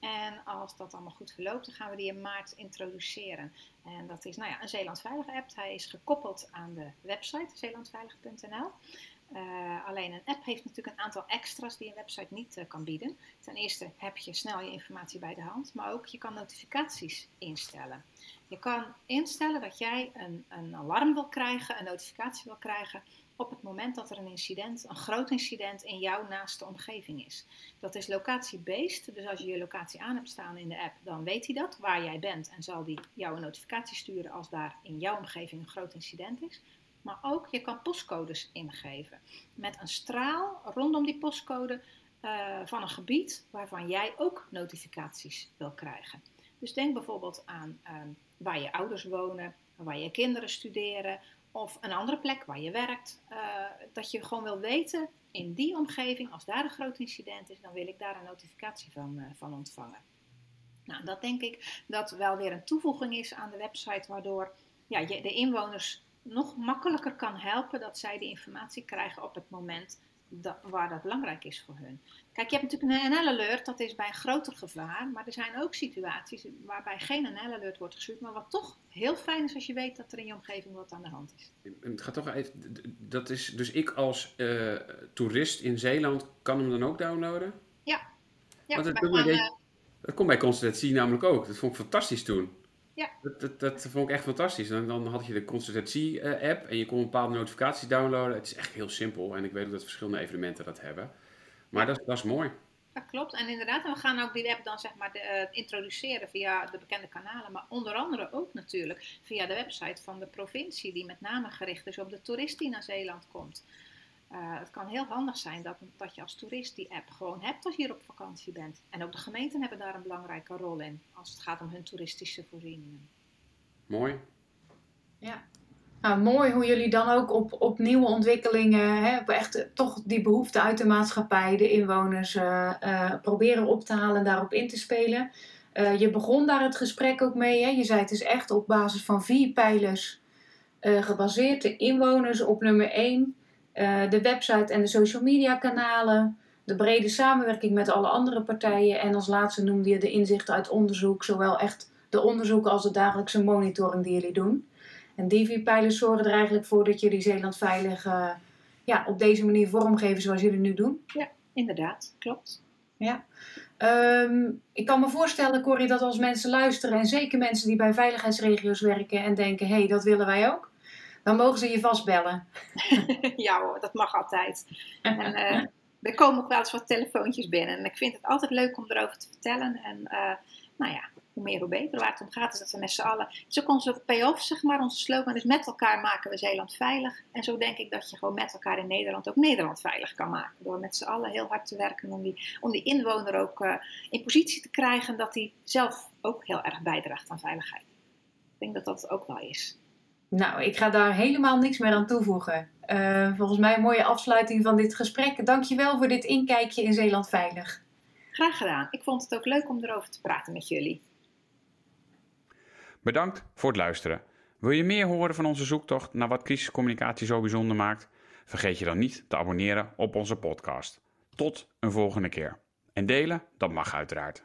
En als dat allemaal goed verloopt, dan gaan we die in maart introduceren. En dat is nou ja, een Zeeland Veilig app. Hij is gekoppeld aan de website zeelandveilig.nl. Uh, alleen een app heeft natuurlijk een aantal extra's die een website niet kan bieden. Ten eerste heb je snel je informatie bij de hand, maar ook je kan notificaties instellen. Je kan instellen dat jij een, een alarm wil krijgen, een notificatie wil krijgen op het moment dat er een incident, een groot incident in jouw naaste omgeving is. Dat is locatie-based, dus als je je locatie aan hebt staan in de app, dan weet hij dat, waar jij bent en zal die jou een notificatie sturen als daar in jouw omgeving een groot incident is. Maar ook je kan postcodes ingeven. Met een straal rondom die postcode uh, van een gebied waarvan jij ook notificaties wil krijgen. Dus denk bijvoorbeeld aan um, waar je ouders wonen, waar je kinderen studeren of een andere plek waar je werkt. Uh, dat je gewoon wil weten in die omgeving, als daar een groot incident is, dan wil ik daar een notificatie van, uh, van ontvangen. Nou, dat denk ik dat wel weer een toevoeging is aan de website, waardoor ja, je de inwoners nog makkelijker kan helpen dat zij die informatie krijgen op het moment dat, waar dat belangrijk is voor hun. Kijk, je hebt natuurlijk een NL-alert, dat is bij een groter gevaar, maar er zijn ook situaties waarbij geen NL-alert wordt gestuurd, maar wat toch heel fijn is als je weet dat er in je omgeving wat aan de hand is. Het gaat toch even, dat is, dus ik als uh, toerist in Zeeland kan hem dan ook downloaden? Ja. ja Want dat, gaan, bij, uh, dat komt bij Constantie namelijk ook, dat vond ik fantastisch toen. Ja. Dat, dat, dat, vond ik echt fantastisch. En dan had je de consultatie-app en je kon een bepaalde notificaties downloaden. Het is echt heel simpel en ik weet ook dat verschillende evenementen dat hebben. Maar dat, dat is mooi. Dat klopt. En inderdaad, en we gaan ook die app dan zeg maar de, uh, introduceren via de bekende kanalen. Maar onder andere ook natuurlijk via de website van de provincie, die met name gericht is op de toerist die naar Zeeland komt. Uh, het kan heel handig zijn dat, dat je als toerist die app gewoon hebt als je hier op vakantie bent. En ook de gemeenten hebben daar een belangrijke rol in als het gaat om hun toeristische voorzieningen. Mooi. Ja. Nou, mooi hoe jullie dan ook op, op nieuwe ontwikkelingen, hè, op echt toch die behoefte uit de maatschappij, de inwoners, uh, uh, proberen op te halen en daarop in te spelen. Uh, je begon daar het gesprek ook mee. Hè? Je zei het is echt op basis van vier pijlers gebaseerd. De inwoners op nummer één. Uh, de website en de social media kanalen, de brede samenwerking met alle andere partijen en als laatste noemde je de inzichten uit onderzoek, zowel echt de onderzoeken als de dagelijkse monitoring die jullie doen. En die vier pijlers zorgen er eigenlijk voor dat jullie Zeeland veilig uh, ja, op deze manier vormgeven zoals jullie nu doen. Ja, inderdaad, klopt. Ja. Um, ik kan me voorstellen, Corrie, dat als mensen luisteren en zeker mensen die bij veiligheidsregio's werken en denken, hé, hey, dat willen wij ook, dan mogen ze je vastbellen. ja hoor, dat mag altijd. En, uh, er komen ook wel eens wat telefoontjes binnen. En ik vind het altijd leuk om erover te vertellen. En uh, nou ja, hoe meer hoe beter. Waar het om gaat is dat we met z'n allen... Het is ook onze payoff, zeg maar. Onze slogan is met elkaar maken we Zeeland veilig. En zo denk ik dat je gewoon met elkaar in Nederland ook Nederland veilig kan maken. Door met z'n allen heel hard te werken om die, om die inwoner ook uh, in positie te krijgen dat hij zelf ook heel erg bijdraagt aan veiligheid. Ik denk dat dat ook wel is. Nou, ik ga daar helemaal niks meer aan toevoegen. Uh, volgens mij een mooie afsluiting van dit gesprek. Dankjewel voor dit inkijkje in Zeeland Veilig. Graag gedaan. Ik vond het ook leuk om erover te praten met jullie. Bedankt voor het luisteren. Wil je meer horen van onze zoektocht naar wat crisiscommunicatie zo bijzonder maakt? Vergeet je dan niet te abonneren op onze podcast. Tot een volgende keer. En delen, dat mag uiteraard.